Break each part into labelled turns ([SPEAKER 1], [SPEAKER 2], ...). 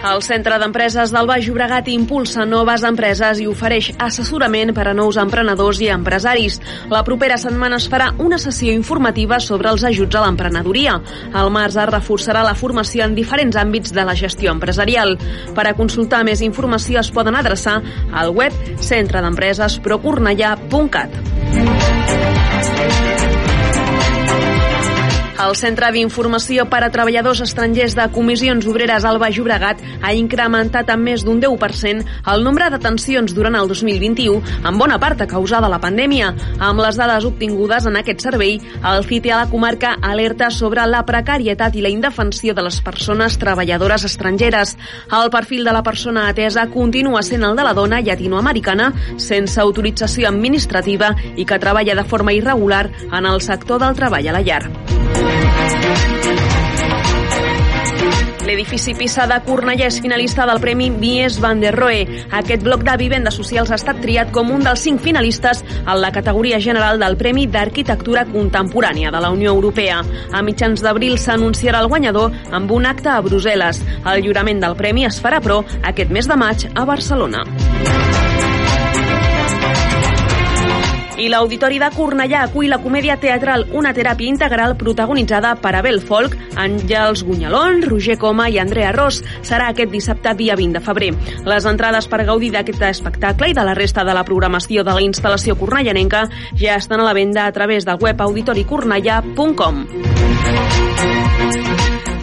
[SPEAKER 1] El Centre d'Empreses del Baix Llobregat impulsa noves empreses i ofereix assessorament per a nous emprenedors i empresaris. La propera setmana es farà una sessió informativa sobre els ajuts a l'emprenedoria. Al març es reforçarà la formació en diferents àmbits de la gestió empresarial. Per a consultar més informació es poden adreçar al web centredempresesprocornellà.cat. El Centre d'Informació per a Treballadors Estrangers de Comissions Obreres al Baix Llobregat ha incrementat en més d'un 10% el nombre d'atencions durant el 2021, en bona part a causa de la pandèmia. Amb les dades obtingudes en aquest servei, el CITE a la comarca alerta sobre la precarietat i la indefensió de les persones treballadores estrangeres. El perfil de la persona atesa continua sent el de la dona llatinoamericana sense autorització administrativa i que treballa de forma irregular en el sector del treball a la llar. L'edifici Pisa de Cornellà és finalista del Premi Mies van der Rohe. Aquest bloc de vivendes socials ha estat triat com un dels cinc finalistes en la categoria general del Premi d'Arquitectura Contemporània de la Unió Europea. A mitjans d'abril s'anunciarà el guanyador amb un acte a Brussel·les. El lliurament del premi es farà, però, aquest mes de maig a Barcelona. I l'Auditori de Cornellà acull la comèdia teatral Una teràpia integral protagonitzada per Abel Folk, Àngels Gunyalón, Roger Coma i Andrea Ros. Serà aquest dissabte dia 20 de febrer. Les entrades per gaudir d'aquest espectacle i de la resta de la programació de la instal·lació cornellanenca ja estan a la venda a través del web auditoricornellà.com.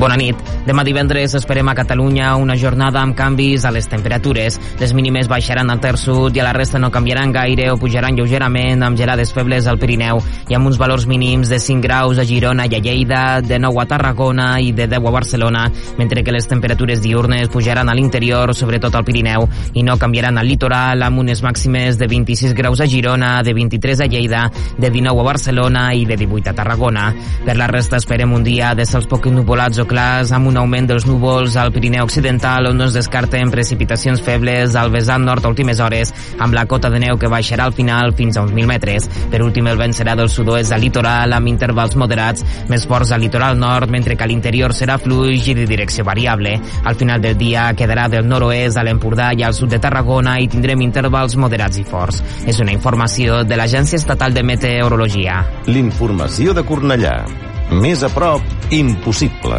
[SPEAKER 2] Bona nit. Demà divendres esperem a Catalunya una jornada amb canvis a les temperatures. Les mínimes baixaran al Ter Sud i a la resta no canviaran gaire o pujaran lleugerament amb gelades febles al Pirineu i amb uns valors mínims de 5 graus a Girona i a Lleida, de 9 a Tarragona i de 10 a Barcelona, mentre que les temperatures diurnes pujaran a l'interior, sobretot al Pirineu, i no canviaran al litoral amb unes màximes de 26 graus a Girona, de 23 a Lleida, de 19 a Barcelona i de 18 a Tarragona. Per la resta esperem un dia de cels poc nuvolats o clars amb un augment dels núvols al Pirineu Occidental on no es descarten precipitacions febles al vessant nord a últimes hores amb la cota de neu que baixarà al final fins a uns 1.000 metres. Per últim el vent serà del sud-oest al litoral amb intervals moderats més forts al litoral nord mentre que a l'interior serà fluix i de direcció variable. Al final del dia quedarà del nord-oest a l'Empordà i al sud de Tarragona i tindrem intervals moderats i forts. És una informació de l'Agència Estatal de Meteorologia.
[SPEAKER 3] L'informació de Cornellà. Més a prop, impossible.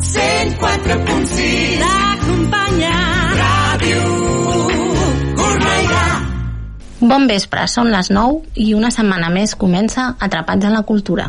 [SPEAKER 4] 104.6 T'acompanya Ràdio Cornellà
[SPEAKER 5] Bon vespre, són les 9 i una setmana més comença Atrapats en la Cultura.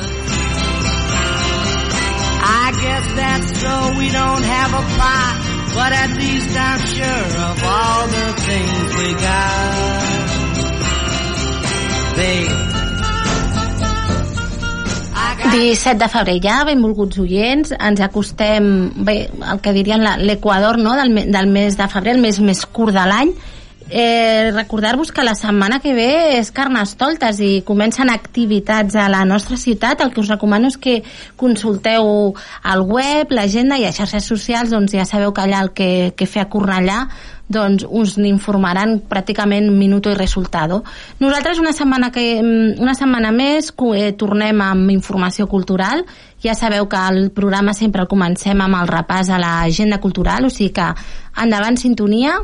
[SPEAKER 4] That's so we don't have a plot But at least I'm sure of all the things we got. Babe.
[SPEAKER 5] 17 de febrer. Ja, benvolguts oients, ens acostem bé, el que dirien l'equador no? del, del mes de febrer, el mes més curt de l'any, Eh, Recordar-vos que la setmana que ve és Carnestoltes i comencen activitats a la nostra ciutat. El que us recomano és que consulteu el web, l'agenda i a xarxes socials, doncs ja sabeu que allà el que, que fer a Cornellà doncs us n'informaran pràcticament minuto i resultado. Nosaltres una setmana, que, una setmana més eh, tornem amb informació cultural. Ja sabeu que el programa sempre el comencem amb el repàs a l'agenda cultural, o sigui que endavant sintonia.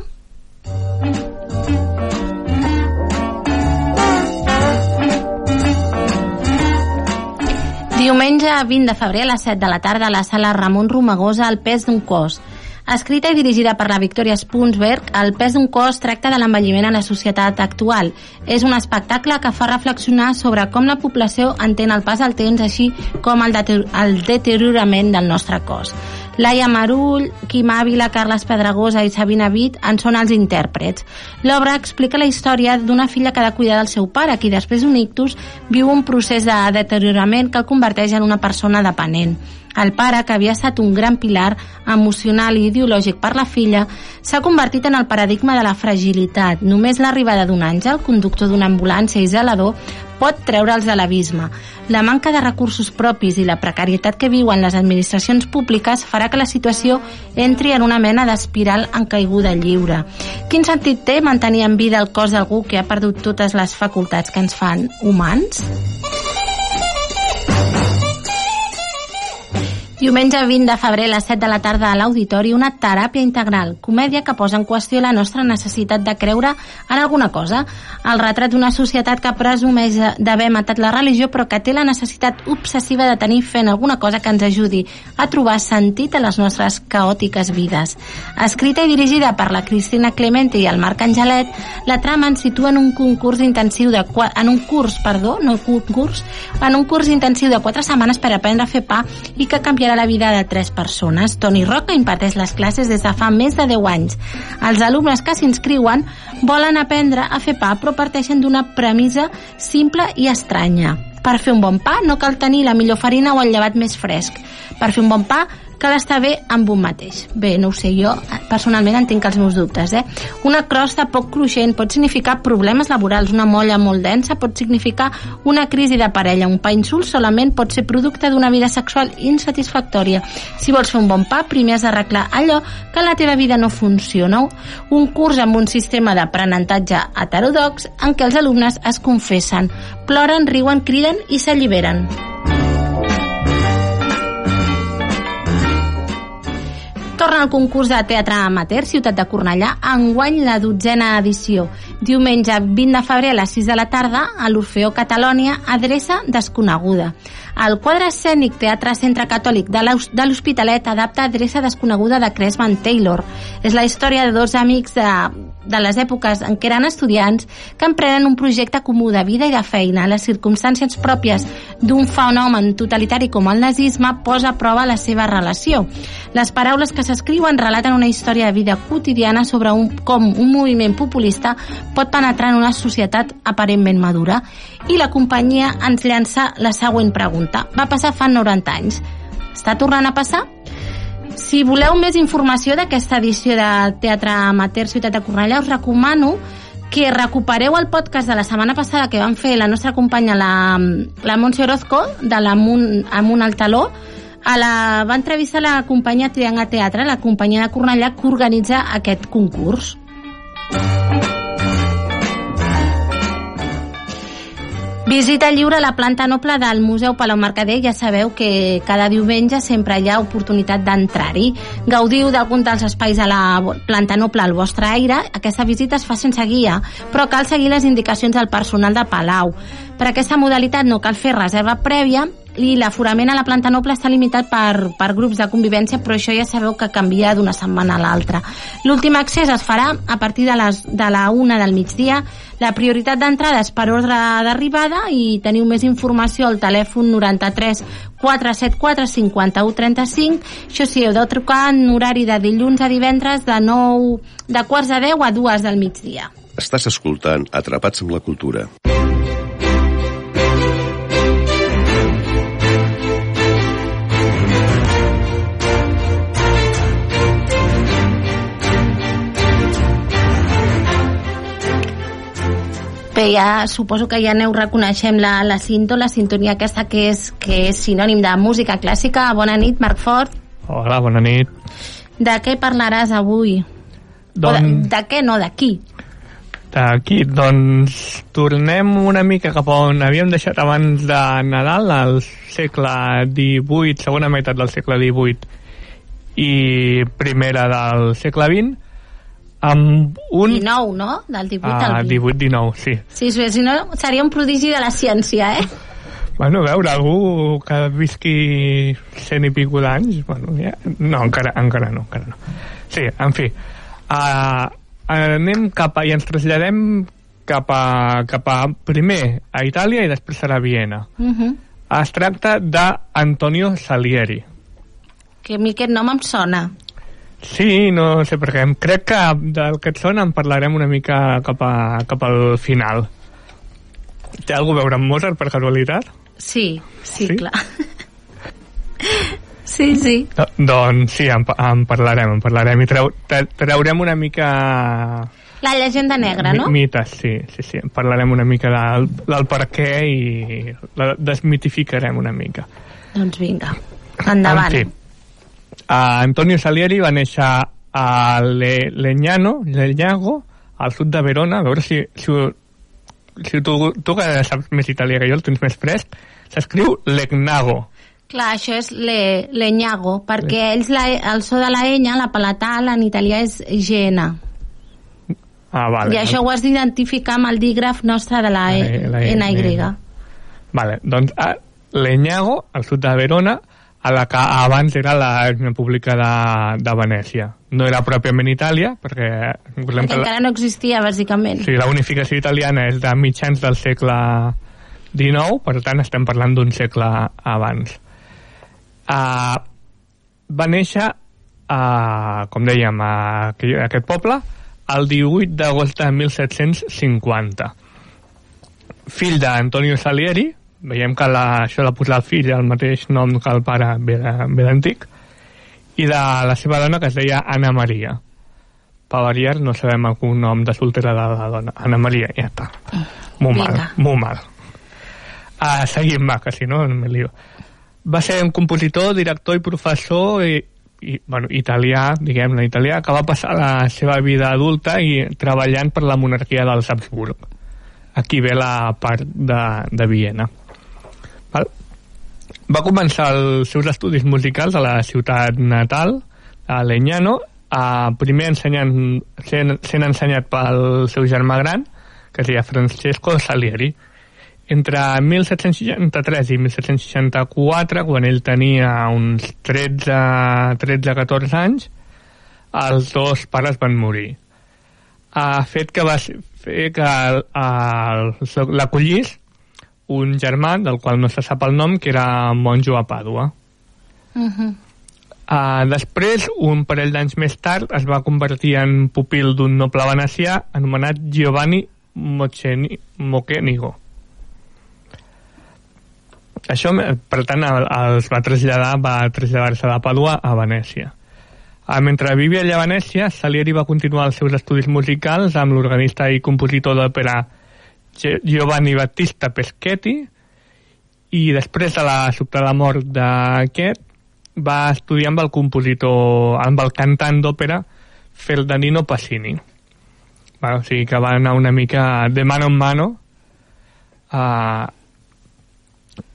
[SPEAKER 5] Diumenge 20 de febrer a les 7 de la tarda a la sala Ramon Romagosa El pes d'un cos Escrita i dirigida per la Victoria Spunsberg, El pes d'un cos tracta de l'envelliment a la societat actual. És un espectacle que fa reflexionar sobre com la població entén el pas del temps, així com el deteriorament del nostre cos. Laia Marull, Quim Ávila, Carles Pedragosa i Sabina Vit en són els intèrprets. L'obra explica la història d'una filla que ha de cuidar del seu pare, qui després d'un ictus viu un procés de deteriorament que el converteix en una persona dependent. El pare, que havia estat un gran pilar emocional i ideològic per la filla, s'ha convertit en el paradigma de la fragilitat. Només l'arribada d'un àngel, conductor d'una ambulància i zelador, pot treure'ls de l'abisme. La manca de recursos propis i la precarietat que viuen les administracions públiques farà que la situació entri en una mena d'espiral en caiguda lliure. Quin sentit té mantenir en vida el cos d'algú que ha perdut totes les facultats que ens fan humans? Diumenge 20 de febrer a les 7 de la tarda a l'Auditori una teràpia integral, comèdia que posa en qüestió la nostra necessitat de creure en alguna cosa. El retrat d'una societat que presumeix d'haver matat la religió però que té la necessitat obsessiva de tenir fe en alguna cosa que ens ajudi a trobar sentit a les nostres caòtiques vides. Escrita i dirigida per la Cristina Clemente i el Marc Angelet, la trama ens situa en un concurs intensiu de en un curs, perdó, no concurs, en un curs intensiu de 4 setmanes per aprendre a fer pa i que canviarà canviarà la vida de tres persones. Toni Roca imparteix les classes des de fa més de 10 anys. Els alumnes que s'inscriuen volen aprendre a fer pa, però parteixen d'una premissa simple i estranya. Per fer un bon pa no cal tenir la millor farina o el llevat més fresc. Per fer un bon pa cal estar bé amb un mateix. Bé, no ho sé, jo personalment en tinc els meus dubtes. Eh? Una crosta poc cruixent pot significar problemes laborals, una molla molt densa pot significar una crisi de parella, un pa insult solament pot ser producte d'una vida sexual insatisfactòria. Si vols fer un bon pa, primer has d'arreglar allò que la teva vida no funciona. Un curs amb un sistema d'aprenentatge heterodox en què els alumnes es confessen, ploren, riuen, criden i s'alliberen. Torna al concurs de teatre amateur Ciutat de Cornellà, enguany la dotzena edició. Diumenge 20 de febrer a les 6 de la tarda a l'Orfeó Catalònia, adreça desconeguda. El quadre escènic Teatre Centre Catòlic de l'Hospitalet adapta adreça desconeguda de Cresman Taylor. És la història de dos amics de, de les èpoques en què eren estudiants que emprenen un projecte comú de vida i de feina. Les circumstàncies pròpies d'un fenomen totalitari com el nazisme posa a prova la seva relació. Les paraules que s'escriuen relaten una història de vida quotidiana sobre un, com un moviment populista pot penetrar en una societat aparentment madura. I la companyia ens llança la següent pregunta. Va passar fa 90 anys. Està tornant a passar? Si voleu més informació d'aquesta edició de Teatre Amateur Ciutat de Cornellà, us recomano que recupereu el podcast de la setmana passada que vam fer la nostra companya, la, la Montse Orozco, de l'Amunt Amunt al Taló, a la, va entrevistar la companyia Trianga Teatre, la companyia de Cornellà que organitza aquest concurs. Visita lliure a la planta noble del Museu Palau Mercader. Ja sabeu que cada diumenge sempre hi ha oportunitat d'entrar-hi. Gaudiu d'algun dels espais a la planta noble al vostre aire. Aquesta visita es fa sense guia, però cal seguir les indicacions del personal de Palau. Per aquesta modalitat no cal fer reserva prèvia i l'aforament a la planta noble està limitat per, per grups de convivència, però això ja sabeu que canvia d'una setmana a l'altra. L'últim accés es farà a partir de, les, de la una del migdia. La prioritat d'entrada és per ordre d'arribada i teniu més informació al telèfon 93 474 51 35. Això sí, heu de trucar en horari de dilluns a divendres de 9, de quarts de 10 a 2 del migdia.
[SPEAKER 6] Estàs escoltant Atrapats amb la Cultura.
[SPEAKER 5] Bé, ja suposo que ja aneu reconeixem la, la cinto, la sintonia aquesta que és, que és sinònim de música clàssica. Bona nit, Marc Fort.
[SPEAKER 7] Hola, bona nit.
[SPEAKER 5] De què parlaràs avui? O de,
[SPEAKER 7] Doncs
[SPEAKER 5] de què no, d'aquí?
[SPEAKER 7] d'aquí, doncs tornem una mica cap on havíem deixat abans de Nadal, al segle XVIII, segona meitat del segle XVIII i primera del segle XX, amb un...
[SPEAKER 5] 19, no? Del 18
[SPEAKER 7] Ah,
[SPEAKER 5] al 20.
[SPEAKER 7] 18-19, sí.
[SPEAKER 5] Sí, sí, si no, seria un prodigi de la ciència, eh?
[SPEAKER 7] Bueno, a veure, algú que visqui cent i pico d'anys, bueno, ja... no, encara, encara no, encara no. Sí, en fi, uh, anem cap a, i ens traslladem cap a, cap a, primer a Itàlia i després serà a Viena.
[SPEAKER 5] Uh -huh.
[SPEAKER 7] Es tracta d'Antonio Salieri.
[SPEAKER 5] Que a mi aquest nom em sona.
[SPEAKER 7] Sí, no sé per què. Crec que del que et sona en parlarem una mica cap, a, cap al final. Té alguna a veure amb Mozart, per casualitat?
[SPEAKER 5] Sí, sí,
[SPEAKER 7] Sí?
[SPEAKER 5] clar. sí, sí.
[SPEAKER 7] Do, doncs sí, en, en parlarem, en parlarem. I treu, tre- traurem una mica...
[SPEAKER 5] La llegenda negra, no?
[SPEAKER 7] mi- Mites, sí, sí, sí. En parlarem una mica del, del per què i la desmitificarem una mica.
[SPEAKER 5] Doncs vinga, endavant.
[SPEAKER 7] En fi, uh, Antonio Salieri va néixer a Le, Legnano, Legnago, al sud de Verona, a veure si, si, si tu, tu que saps més italià que jo, el tens més fresc, s'escriu Legnago.
[SPEAKER 5] Clar, això és le, leñago, perquè ells la, el so de la enya, la palatal, en italià és GN.
[SPEAKER 7] Ah, vale.
[SPEAKER 5] I això ho has d'identificar amb el dígraf nostre de la, e,
[SPEAKER 7] La E- la E-
[SPEAKER 5] NY.
[SPEAKER 7] Vale, doncs a Leñago, al sud de Verona, a la que abans era la República de, de Venècia. No era pròpiament Itàlia, perquè
[SPEAKER 5] Perquè
[SPEAKER 7] que la,
[SPEAKER 5] encara no existia, bàsicament.
[SPEAKER 7] sí, la unificació italiana és de mitjans del segle XIX, per tant estem parlant d'un segle abans. Uh, va néixer, a, com dèiem, a aquest poble el 18 d'agost de 1750 fill d'Antonio Salieri, veiem que la, això de posar el fill el mateix nom que el pare ve d'antic, i de la seva dona que es deia Anna Maria. Per variar, no sabem el cognom de soltera de la dona. Anna Maria, ja està. Molt mal, molt mal. Uh, seguim, va, que si no, me lío. Va ser un compositor, director i professor i, i bueno, italià, diguem-ne italià, que va passar la seva vida adulta i treballant per la monarquia dels Habsburg aquí ve la part de, de Viena. Va començar els seus estudis musicals a la ciutat natal, a Legnano, a primer ensenyant, sent, sent ensenyat pel seu germà gran, que es deia Francesco Salieri. Entre 1763 i 1764, quan ell tenia uns 13-14 anys, els dos pares van morir ha fet que va fer que l'acollís un germà del qual no se sap el nom que era monjo a Pàdua
[SPEAKER 5] Uh -huh.
[SPEAKER 7] uh, després un parell d'anys més tard es va convertir en pupil d'un noble venecià anomenat Giovanni Mocheni, Mochenigo això me- per tant el, els va traslladar va traslladar-se de Pàdua a Venècia. Ah, mentre vivia allà a Venècia, Salieri va continuar els seus estudis musicals amb l'organista i compositor d'òpera Giovanni Battista Peschetti i després de la sobtada mort d'aquest va estudiar amb el compositor, amb el cantant d'òpera Feldanino Passini. Bueno, o sigui que va anar una mica de mano en mano. Uh,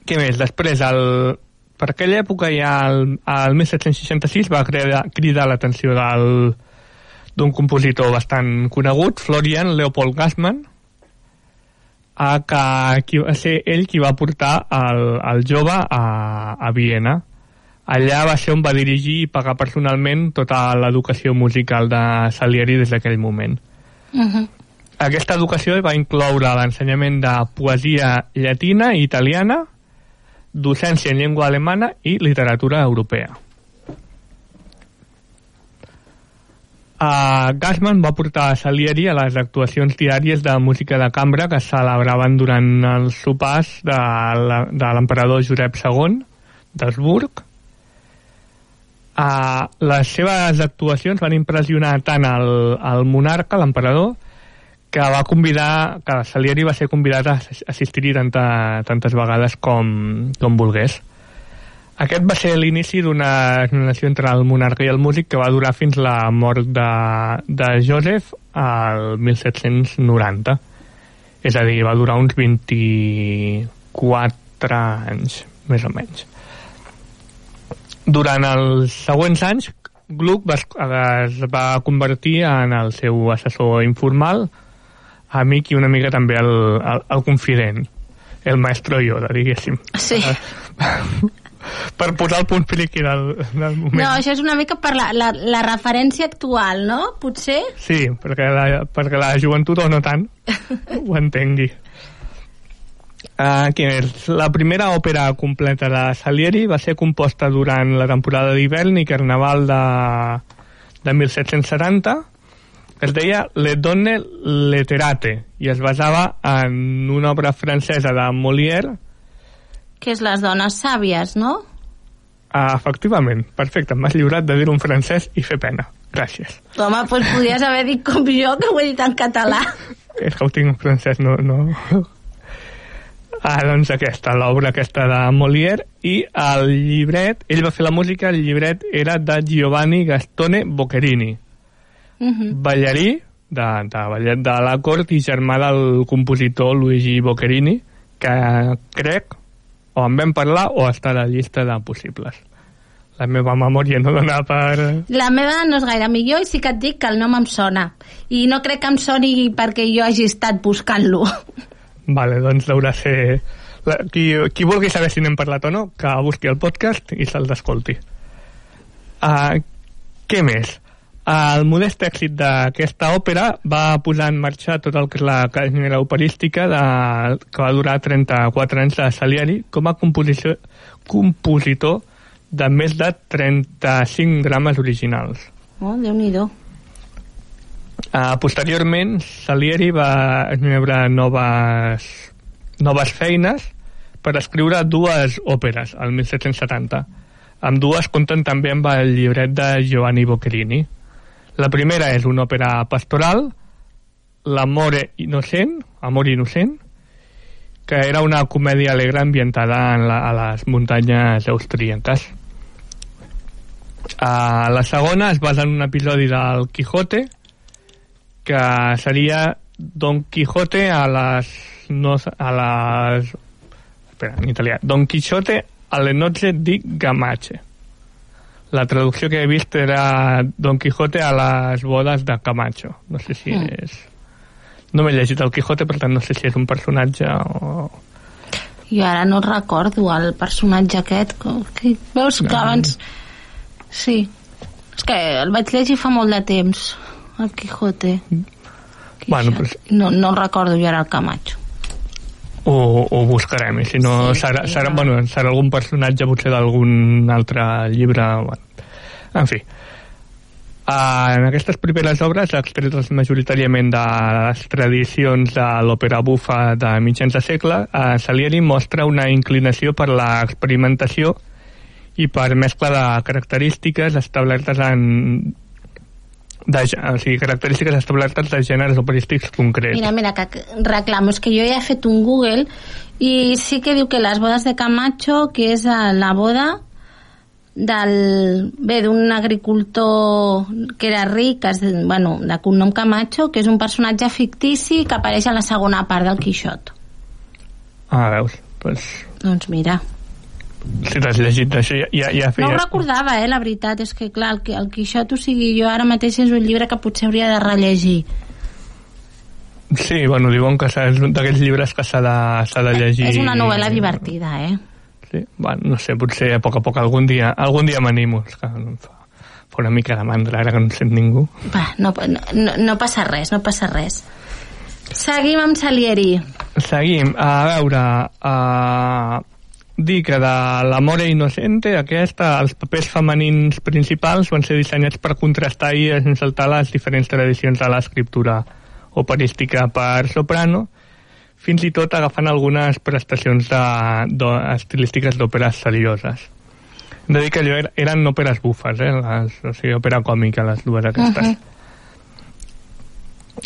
[SPEAKER 7] què més? Després, el, per aquella època ja el, el 1766 va cridar, cridar l'atenció del d'un compositor bastant conegut, Florian Leopold Gassman, a que qui va ser ell qui va portar el, el jove a, a Viena. Allà va ser on va dirigir i pagar personalment tota l'educació musical de Salieri des d'aquell moment.
[SPEAKER 5] Uh -huh.
[SPEAKER 7] Aquesta educació va incloure l'ensenyament de poesia llatina i italiana, docència en llengua alemana i literatura europea. Uh, Gassman va portar Salieri a les actuacions diàries de música de cambra que celebraven durant els sopars de l'emperador Josep II d'Habsburg. Uh, les seves actuacions van impressionar tant el, el monarca, l'emperador, que va convidar, que Salieri va ser convidat a assistir-hi tantes vegades com, com volgués. Aquest va ser l'inici d'una relació entre el monarca i el músic que va durar fins la mort de, de Joseph al 1790. És a dir, va durar uns 24 anys, més o menys. Durant els següents anys, Gluck va, es va convertir en el seu assessor informal, amic i una mica també el, el, el confident, el maestro Yoda, diguéssim.
[SPEAKER 5] Sí.
[SPEAKER 7] per posar el punt friqui del, del moment.
[SPEAKER 5] No, això és una mica per la, la, la referència actual, no? Potser?
[SPEAKER 7] Sí, perquè la, perquè la joventut o no tant ho entengui. Uh, que és la primera òpera completa de Salieri va ser composta durant la temporada d'hivern i carnaval de, de 1770 es deia Le Donne Letterate i es basava en una obra francesa de Molière
[SPEAKER 5] Que és les dones sàvies, no?
[SPEAKER 7] Ah, efectivament, perfecte, m'has lliurat de dir un francès i fer pena. Gràcies.
[SPEAKER 5] Home, doncs podries haver dit com jo, que ho he dit en català.
[SPEAKER 7] És que ho tinc en francès, no... no. Ah, doncs aquesta, l'obra aquesta de Molière i el llibret, ell va fer la música, el llibret era de Giovanni Gastone Boccherini,
[SPEAKER 5] Uh -huh.
[SPEAKER 7] ballarí de, de ballet de la cort i germà del compositor Luigi Boccherini, que crec, o en vam parlar, o està a la llista de possibles. La meva memòria no dona per...
[SPEAKER 5] La meva no és gaire millor i sí que et dic que el nom em sona. I no crec que em soni perquè jo hagi estat buscant-lo.
[SPEAKER 7] Vale, doncs haurà de ser... La, qui, qui vulgui saber si n'hem parlat o no, que busqui el podcast i se'l descolti. Uh, què més? El modest èxit d'aquesta òpera va posar en marxa tot el que és la carrera operística de, que va durar 34 anys de Salieri com a composició, compositor de més de 35 drames originals.
[SPEAKER 5] Oh, Déu-n'hi-do.
[SPEAKER 7] Uh, posteriorment, Salieri va rebre noves, noves feines per escriure dues òperes, al 1770. Amb dues compten també amb el llibret de Giovanni Boccherini. La primera és una òpera pastoral, L'amore innocent, Amor innocent, que era una comèdia alegre ambientada en la, a les muntanyes austríaques. Uh, la segona es basa en un episodi del Quijote, que seria Don Quijote a les no, a les espera, en italià Don Quixote alle nozze di Gamache la traducció que he vist era Don Quijote a les bodes de Camacho no sé si
[SPEAKER 5] Mm.
[SPEAKER 7] és no m'he llegit el Quijote per tant no sé si és un personatge o...
[SPEAKER 5] Jo ara no recordo el personatge aquest. Que, veus que
[SPEAKER 7] No.
[SPEAKER 5] abans... Sí. És que el vaig llegir fa molt de temps, el Quijote.
[SPEAKER 7] Bueno, pues-
[SPEAKER 5] No, no recordo jo ara el Camacho.
[SPEAKER 7] Ho, ho buscarem i si no
[SPEAKER 5] Sí,
[SPEAKER 7] serà,
[SPEAKER 5] sí,
[SPEAKER 7] serà,
[SPEAKER 5] no.
[SPEAKER 7] bueno, serà algun personatge potser d'algun altre llibre bueno. en fi Uh, en aquestes primeres obres, extretes majoritàriament de les tradicions de l'òpera bufa de mitjans de segle, uh, Salieri mostra una inclinació per l'experimentació i per mescla de característiques establertes en de, o sigui, característiques establertes de gèneres operístics concrets.
[SPEAKER 5] Mira, mira, que reclamo, és que jo ja he fet un Google i sí que diu que les bodes de Camacho, que és la boda del, bé, d'un agricultor que era ric, es, bueno, de cognom Camacho, que és un personatge fictici que apareix a la segona part del Quixot.
[SPEAKER 7] Ah, veus, pues,
[SPEAKER 5] Doncs mira,
[SPEAKER 7] si t'has llegit això ja, ja, ja
[SPEAKER 5] no
[SPEAKER 7] feia...
[SPEAKER 5] ho recordava, eh, la veritat, és que clar, el, el Quixot, o sigui, jo ara mateix és un llibre que potser hauria de rellegir.
[SPEAKER 7] Sí, bueno, diuen que és un d'aquells llibres que s'ha de, de llegir...
[SPEAKER 5] És una novel·la divertida, eh?
[SPEAKER 7] Sí, bueno, no sé, potser a poc a poc algun dia, algun dia m'animo, és que em fa, fa una mica de mandra ara que no sent ningú.
[SPEAKER 5] Va, no, no, no passa res, no passa res. Seguim amb Salieri.
[SPEAKER 7] Seguim, a veure, a... dir que de l'Amore Innocente, aquesta, els papers femenins principals van ser dissenyats per contrastar i ensaltar les diferents tradicions de l'escriptura operística per soprano, fins i tot agafant algunes prestacions de, de, estilístiques d'òperes serioses. Hem de dir que allò er- eren òperes bufes, eh? Les, o sigui, òpera còmica, les dues aquestes.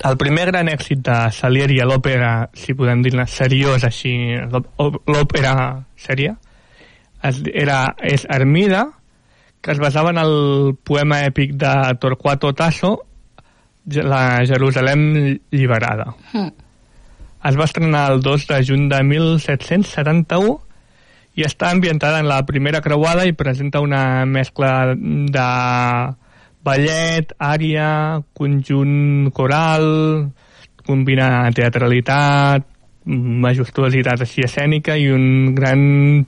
[SPEAKER 7] El primer gran èxit de Salieri a l'òpera, si podem dir-ne seriós així, l'ò- l'òpera sèria, era, és Armida, que es basava en el poema èpic de Torquato Tasso, la Jerusalem lliberada.
[SPEAKER 5] Mm.
[SPEAKER 7] Es va estrenar el 2 de juny de 1771 i està ambientada en la primera creuada i presenta una mescla de ballet, ària, conjunt coral, combina teatralitat, majestuositat així escènica i un gran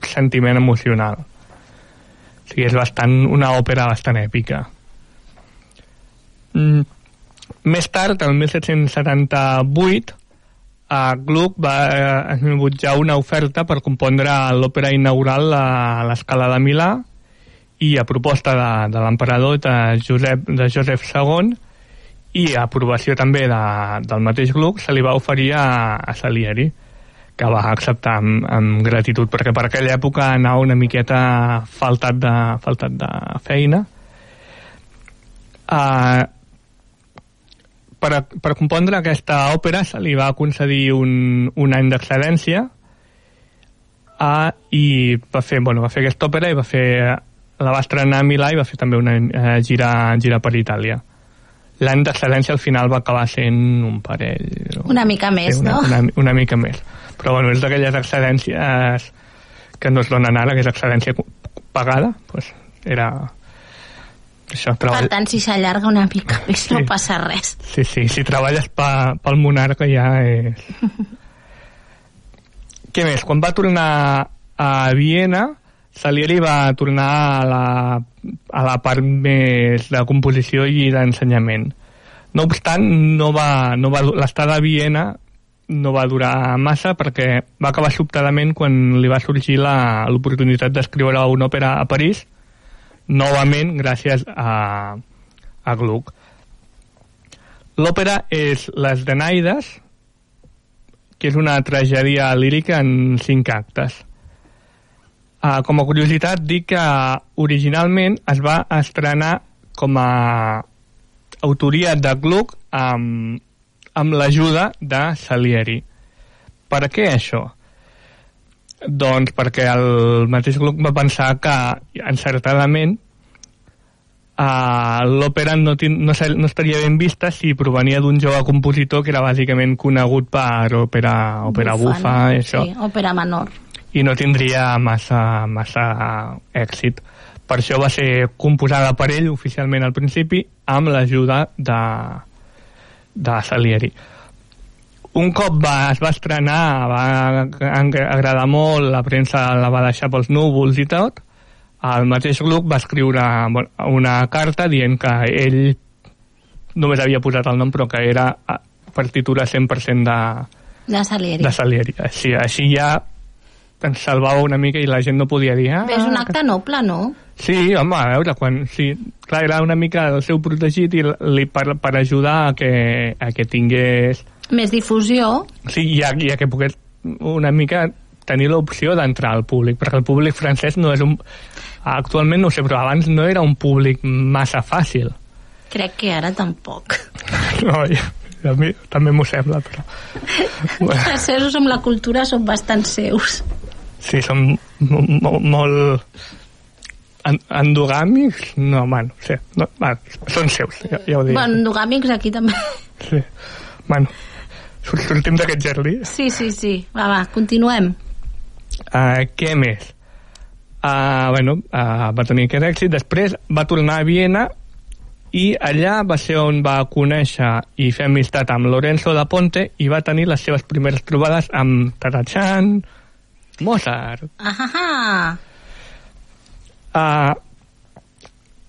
[SPEAKER 7] sentiment emocional. O sigui, és bastant, una òpera bastant èpica. Mm. Més tard, el 1778, a Gluck va eh, esmebutjar una oferta per compondre l'òpera inaugural a l'escala de Milà i a proposta de, de l'emperador de Josep, de Josep II i a aprovació també de, del mateix Gluck se li va oferir a, a Salieri que va acceptar amb, amb gratitud perquè per aquella època anava una miqueta faltat de, faltat de feina. Uh, per, a- per compondre aquesta òpera se li va concedir un, un any d'excedència uh, i va fer, bueno, va fer aquesta òpera i va fer la va estrenar a Milà i va fer també una uh, gira, gira per Itàlia l'any d'excedència al final va acabar sent un parell
[SPEAKER 5] Una mica més,
[SPEAKER 7] Sí, una,
[SPEAKER 5] no?
[SPEAKER 7] una, una mica més però bueno, és d'aquelles excedències que no es donen ara, que és excedència cu- pagada pues era això,
[SPEAKER 5] Per
[SPEAKER 7] treball...
[SPEAKER 5] tant, si s'allarga una mica més, no
[SPEAKER 7] Sí.
[SPEAKER 5] passa res.
[SPEAKER 7] Sí, sí, si treballes pa, pel monarca ja és... Què més? Quan va tornar a Viena, Salieri va tornar a la, a la part més de composició i d'ensenyament. No obstant, no va, no va, l'estada a Viena no va durar massa perquè va acabar sobtadament quan li va sorgir l'oportunitat d'escriure una òpera a París, novament gràcies a, a Gluck. L'òpera és Les Danaides, que és una tragèdia lírica en cinc actes. Uh, com a curiositat, dic que originalment es va estrenar com a autoria de Gluck amb, amb l'ajuda de Salieri. Per què això? Doncs perquè el mateix Gluck va pensar que encertadament uh, l'òpera no, no, no estaria ben vista si provenia d'un jove compositor que era bàsicament conegut per òpera, òpera bufa,
[SPEAKER 5] no?
[SPEAKER 7] i això
[SPEAKER 5] Sí, òpera menor.
[SPEAKER 7] I no tindria massa, massa èxit. Per això va ser composada per ell oficialment al principi amb l'ajuda de, de Salieri. Un cop va, es va estrenar, va ag- agradar molt, la premsa la va deixar pels núvols i tot, el mateix Gluck va escriure una carta dient que ell només havia posat el nom però que era a- partitura 100% de,
[SPEAKER 5] De Salieri.
[SPEAKER 7] de Salieri. Així, així ja ens salvava una mica i la gent no podia dir... Ah,
[SPEAKER 5] és un acte noble, no?
[SPEAKER 7] Sí, home, a veure, quan... Sí, clar, era una mica el seu protegit i li, per, per ajudar a que, a que tingués...
[SPEAKER 5] Més difusió.
[SPEAKER 7] Sí, i a, i a que pogués una mica tenir l'opció d'entrar al públic, perquè el públic francès no és un... Actualment no sé, però abans no era un públic massa fàcil.
[SPEAKER 5] Crec que ara tampoc.
[SPEAKER 7] No, i a mi també m'ho sembla, però...
[SPEAKER 5] Els francesos amb la cultura són bastant seus.
[SPEAKER 7] Sí, mo- molt en- endogàmics? No, bueno, sí, no, bueno, són seus, ja, ja ho dic.
[SPEAKER 5] Bueno, endogàmics aquí també.
[SPEAKER 7] Sí. Bueno, sor- sortim d'aquest jardí.
[SPEAKER 5] Sí, sí, sí. Va, va, continuem.
[SPEAKER 7] Uh, què més? Uh, bueno, uh, va tenir aquest èxit. Després va tornar a Viena i allà va ser on va conèixer i fer amistat amb Lorenzo da Ponte i va tenir les seves primeres trobades amb Tarachan, Mozart,
[SPEAKER 5] Ah,
[SPEAKER 7] Uh,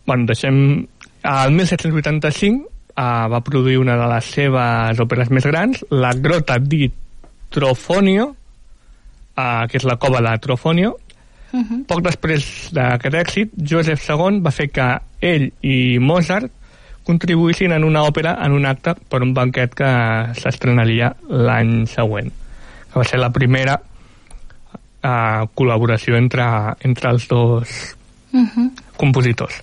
[SPEAKER 7] bueno, deixem... El 1785 uh, va produir una de les seves òperes més grans, La Grota di Trofonio, uh, que és la cova de Trofonio.
[SPEAKER 5] uh -huh.
[SPEAKER 7] Poc després d'aquest èxit, Joseph II va fer que ell i Mozart contribuïssin en una òpera en un acte per un banquet que s'estrenaria l'any següent, que va ser la primera uh, col·laboració entre, entre els dos
[SPEAKER 5] Uh -huh.
[SPEAKER 7] compositors.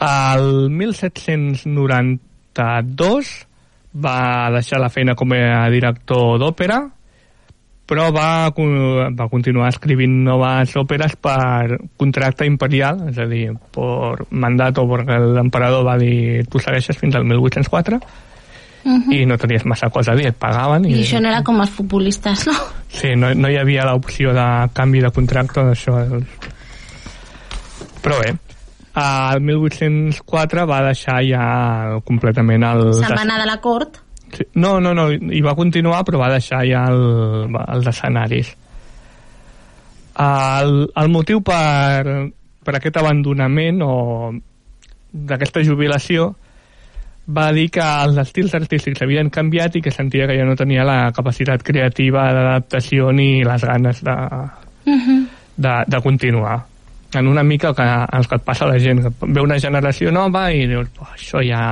[SPEAKER 7] El 1791 72 va deixar la feina com a director d'òpera, però va, va continuar escrivint noves òperes per contracte imperial, és a dir, per mandat o perquè l'emperador va dir tu segueixes fins al 1804 i no tenies massa cosa a dir, et pagaven
[SPEAKER 5] I això no era com els futbolistes, no?
[SPEAKER 7] Sí, no, no hi havia l'opció de canvi de contracte d'això. Però bé, el 1804 va deixar ja completament el...
[SPEAKER 5] Se'n va anar de la cort.
[SPEAKER 7] Sí. No, no, no, hi va continuar, però va deixar ja el, els escenaris. El, el motiu per, per aquest abandonament o d'aquesta jubilació va dir que els estils artístics havien canviat i que sentia que ja no tenia la capacitat creativa d'adaptació ni les ganes de, de, de continuar. En una mica el que, el que et passa a la gent que ve una generació nova i dius això ja,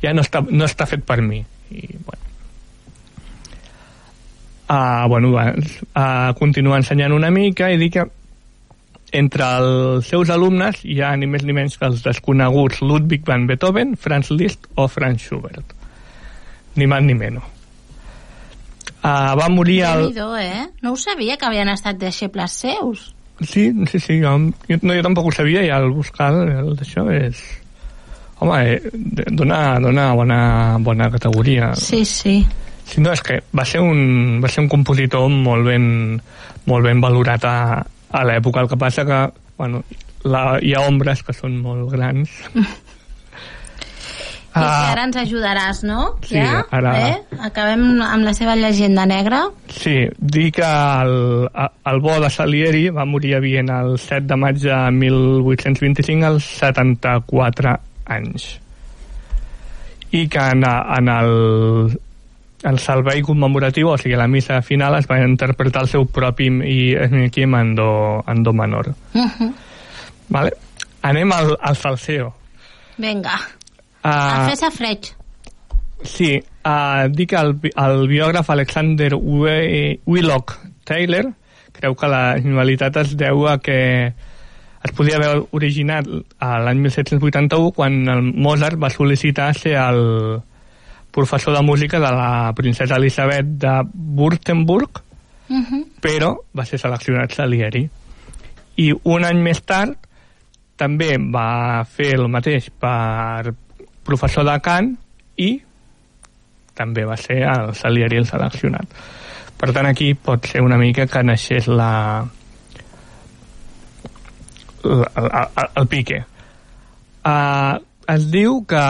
[SPEAKER 7] ja no, està, no està fet per mi. I bueno. Uh, bueno, va, uh, continua ensenyant una mica i dir que entre els seus alumnes hi ha ni més ni menys que els desconeguts Ludwig van Beethoven, Franz Liszt o Franz Schubert. Ni més ni menys. Uh, va morir.
[SPEAKER 5] Déu-n'hi-do, eh? No ho sabia que havien estat deixebles seus.
[SPEAKER 7] Sí, sí, sí, jo, jo, no, jo tampoc ho sabia i al buscar el d'això és... Home, eh, dona, dona bona, bona categoria.
[SPEAKER 5] Sí, sí.
[SPEAKER 7] Sí, no, és que va ser un, va ser un compositor molt ben, molt ben valorat a, a l'època. El que passa que, bueno, la, hi ha ombres que són molt grans.
[SPEAKER 5] I que ara ens ajudaràs, no?
[SPEAKER 7] Ah. Sí,
[SPEAKER 5] ja?
[SPEAKER 7] ara-
[SPEAKER 5] Eh? Acabem amb la seva llegenda negra.
[SPEAKER 7] Sí, dir que el, el bo de Salieri va morir a Viena el 7 de maig de 1825 als 74 anys. I que en, en el, el servei commemoratiu, o sigui, la missa final, es va interpretar el seu propi i Esniquim en, do, en do menor.
[SPEAKER 5] Uh -huh.
[SPEAKER 7] Vale? Anem al, al salseo.
[SPEAKER 5] Vinga,
[SPEAKER 7] Uh,
[SPEAKER 5] a fer safreig.
[SPEAKER 7] Sí, uh, dic que el, el biògraf Alexander We- Willock Taylor creu que la genialitat es deu a que es podia haver originat l'any 1781 quan el Mozart va sol·licitar ser el professor de música de la princesa Elisabet de Württemberg,
[SPEAKER 5] Uh -huh.
[SPEAKER 7] però va ser seleccionat Salieri. I un any més tard també va fer el mateix per professor de cant i també va ser el Salieri el seleccionat. Per tant, aquí pot ser una mica que naixés la, el, el, el pique. Uh, es diu que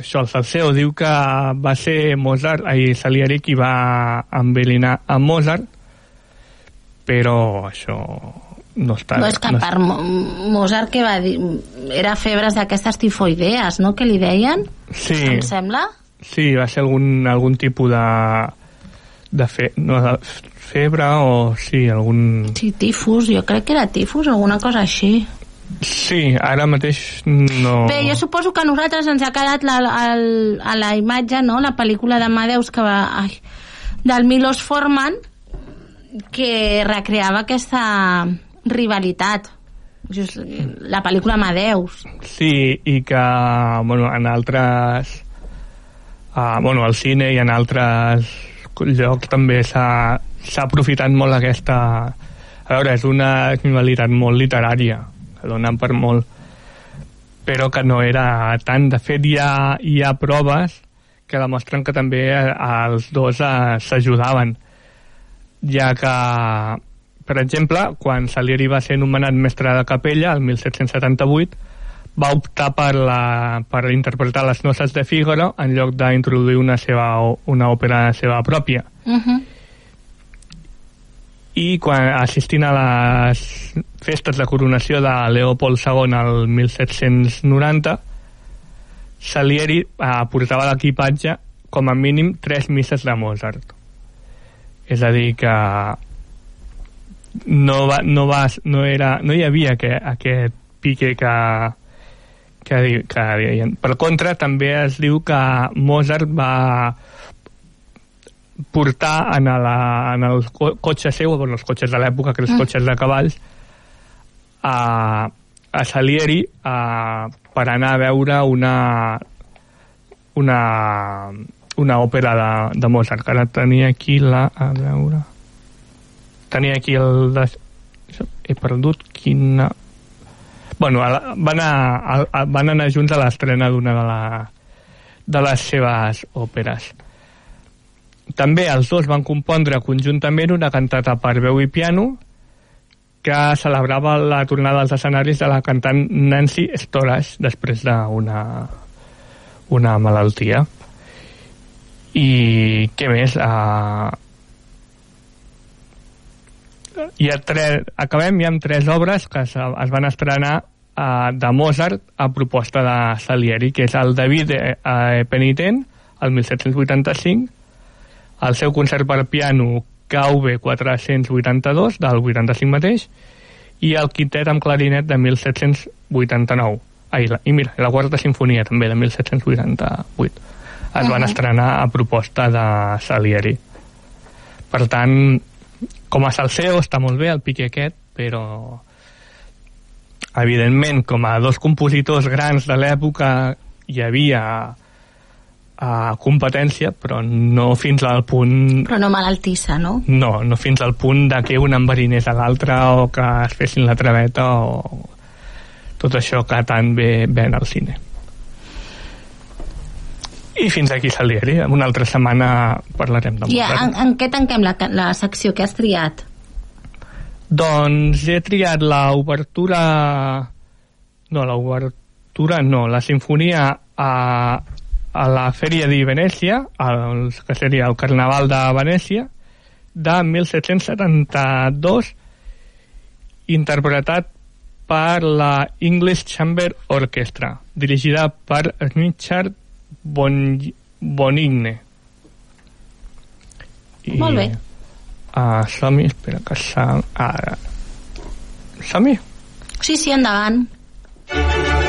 [SPEAKER 7] això, el Salseo diu que va ser Mozart, ai, Salieri qui va envelinar a Mozart, però això no està...
[SPEAKER 5] No és que per Mo- Mozart que va dir... Era febres d'aquestes tifoidees, no?, que li deien,
[SPEAKER 7] Sí,
[SPEAKER 5] em sembla.
[SPEAKER 7] sí, va ser algun, algun tipus de, de, fe, no, de febre o sí, algun...
[SPEAKER 5] Sí, tifus, jo crec que era tifus, alguna cosa així.
[SPEAKER 7] Sí, ara mateix no...
[SPEAKER 5] Bé, jo suposo que a nosaltres ens ha quedat la, el, a la imatge, no?, la pel·lícula d'Amadeus que va... Ai, del Milos Forman, que recreava aquesta rivalitat. Just, la pel·lícula Amadeus.
[SPEAKER 7] Sí, i que bueno, en altres uh, bueno, al cine i en altres llocs també s'ha aprofitat molt aquesta a veure, és una rivalitat molt literària donen per molt però que no era tant de fet hi ha, hi ha proves que demostren que també eh, els dos eh, s'ajudaven ja que per exemple, quan Salieri va ser nomenat mestre de capella, el 1778, va optar per, la, per interpretar les noces de Fígaro en lloc d'introduir una, seva, una òpera seva pròpia.
[SPEAKER 5] Uh -huh.
[SPEAKER 7] I quan assistint a les festes de coronació de Leopold II el 1790, Salieri eh, portava l'equipatge com a mínim tres misses de Mozart. És a dir, que no, va, no, va, no, era, no hi havia que, aquest pique que, que, que deien. Per contra, també es diu que Mozart va portar en, la, en el co cotxe seu, bueno, els cotxes de l'època, que els
[SPEAKER 5] Mm.
[SPEAKER 7] cotxes de cavalls, a, a Salieri a, per anar a veure una una, una òpera de, de Mozart, que ara tenia aquí la... a veure... Tenia aquí el... De, he perdut quina... Bueno, a la, van, a, a, van anar junts a l'estrena d'una de, la, de les seves òperes. També els dos van compondre conjuntament una cantata per veu i piano que celebrava la tornada als escenaris de la cantant Nancy Storage després d'una una malaltia. I què més? Uh, hi ha tres, acabem ja amb tres obres que es, es van estrenar uh, de Mozart a proposta de Salieri, que és el David eh, Penitent, el 1785, el seu concert per piano KV 482 del 85 mateix i el quintet amb clarinet de 1789 Ai, la, i mira, la quarta sinfonia també de 1788 es uh -huh. van estrenar a proposta de Salieri. Per tant com a salseo està molt bé el pique aquest però evidentment com a dos compositors grans de l'època hi havia a competència, però no fins al punt...
[SPEAKER 5] Però no malaltissa, no?
[SPEAKER 7] No, no fins al punt de que un enverinés a l'altre o que es fessin la traveta o tot això que tant ve ven al cine. I fins aquí Salieri. Una altra setmana parlarem de
[SPEAKER 5] I en, en què tanquem la, la secció que has triat?
[SPEAKER 7] Doncs he triat l'obertura... No, l'obertura no, la sinfonia a, a la Fèria de Venècia, el, que seria el Carnaval de Venècia, de 1772, interpretat per la English Chamber Orchestra, dirigida per Richard bon, Bonigne.
[SPEAKER 5] I, Molt bé.
[SPEAKER 7] Uh, som-hi, espera que s'ha... Ara. Som-hi?
[SPEAKER 5] Sí, sí, endavant.
[SPEAKER 8] Every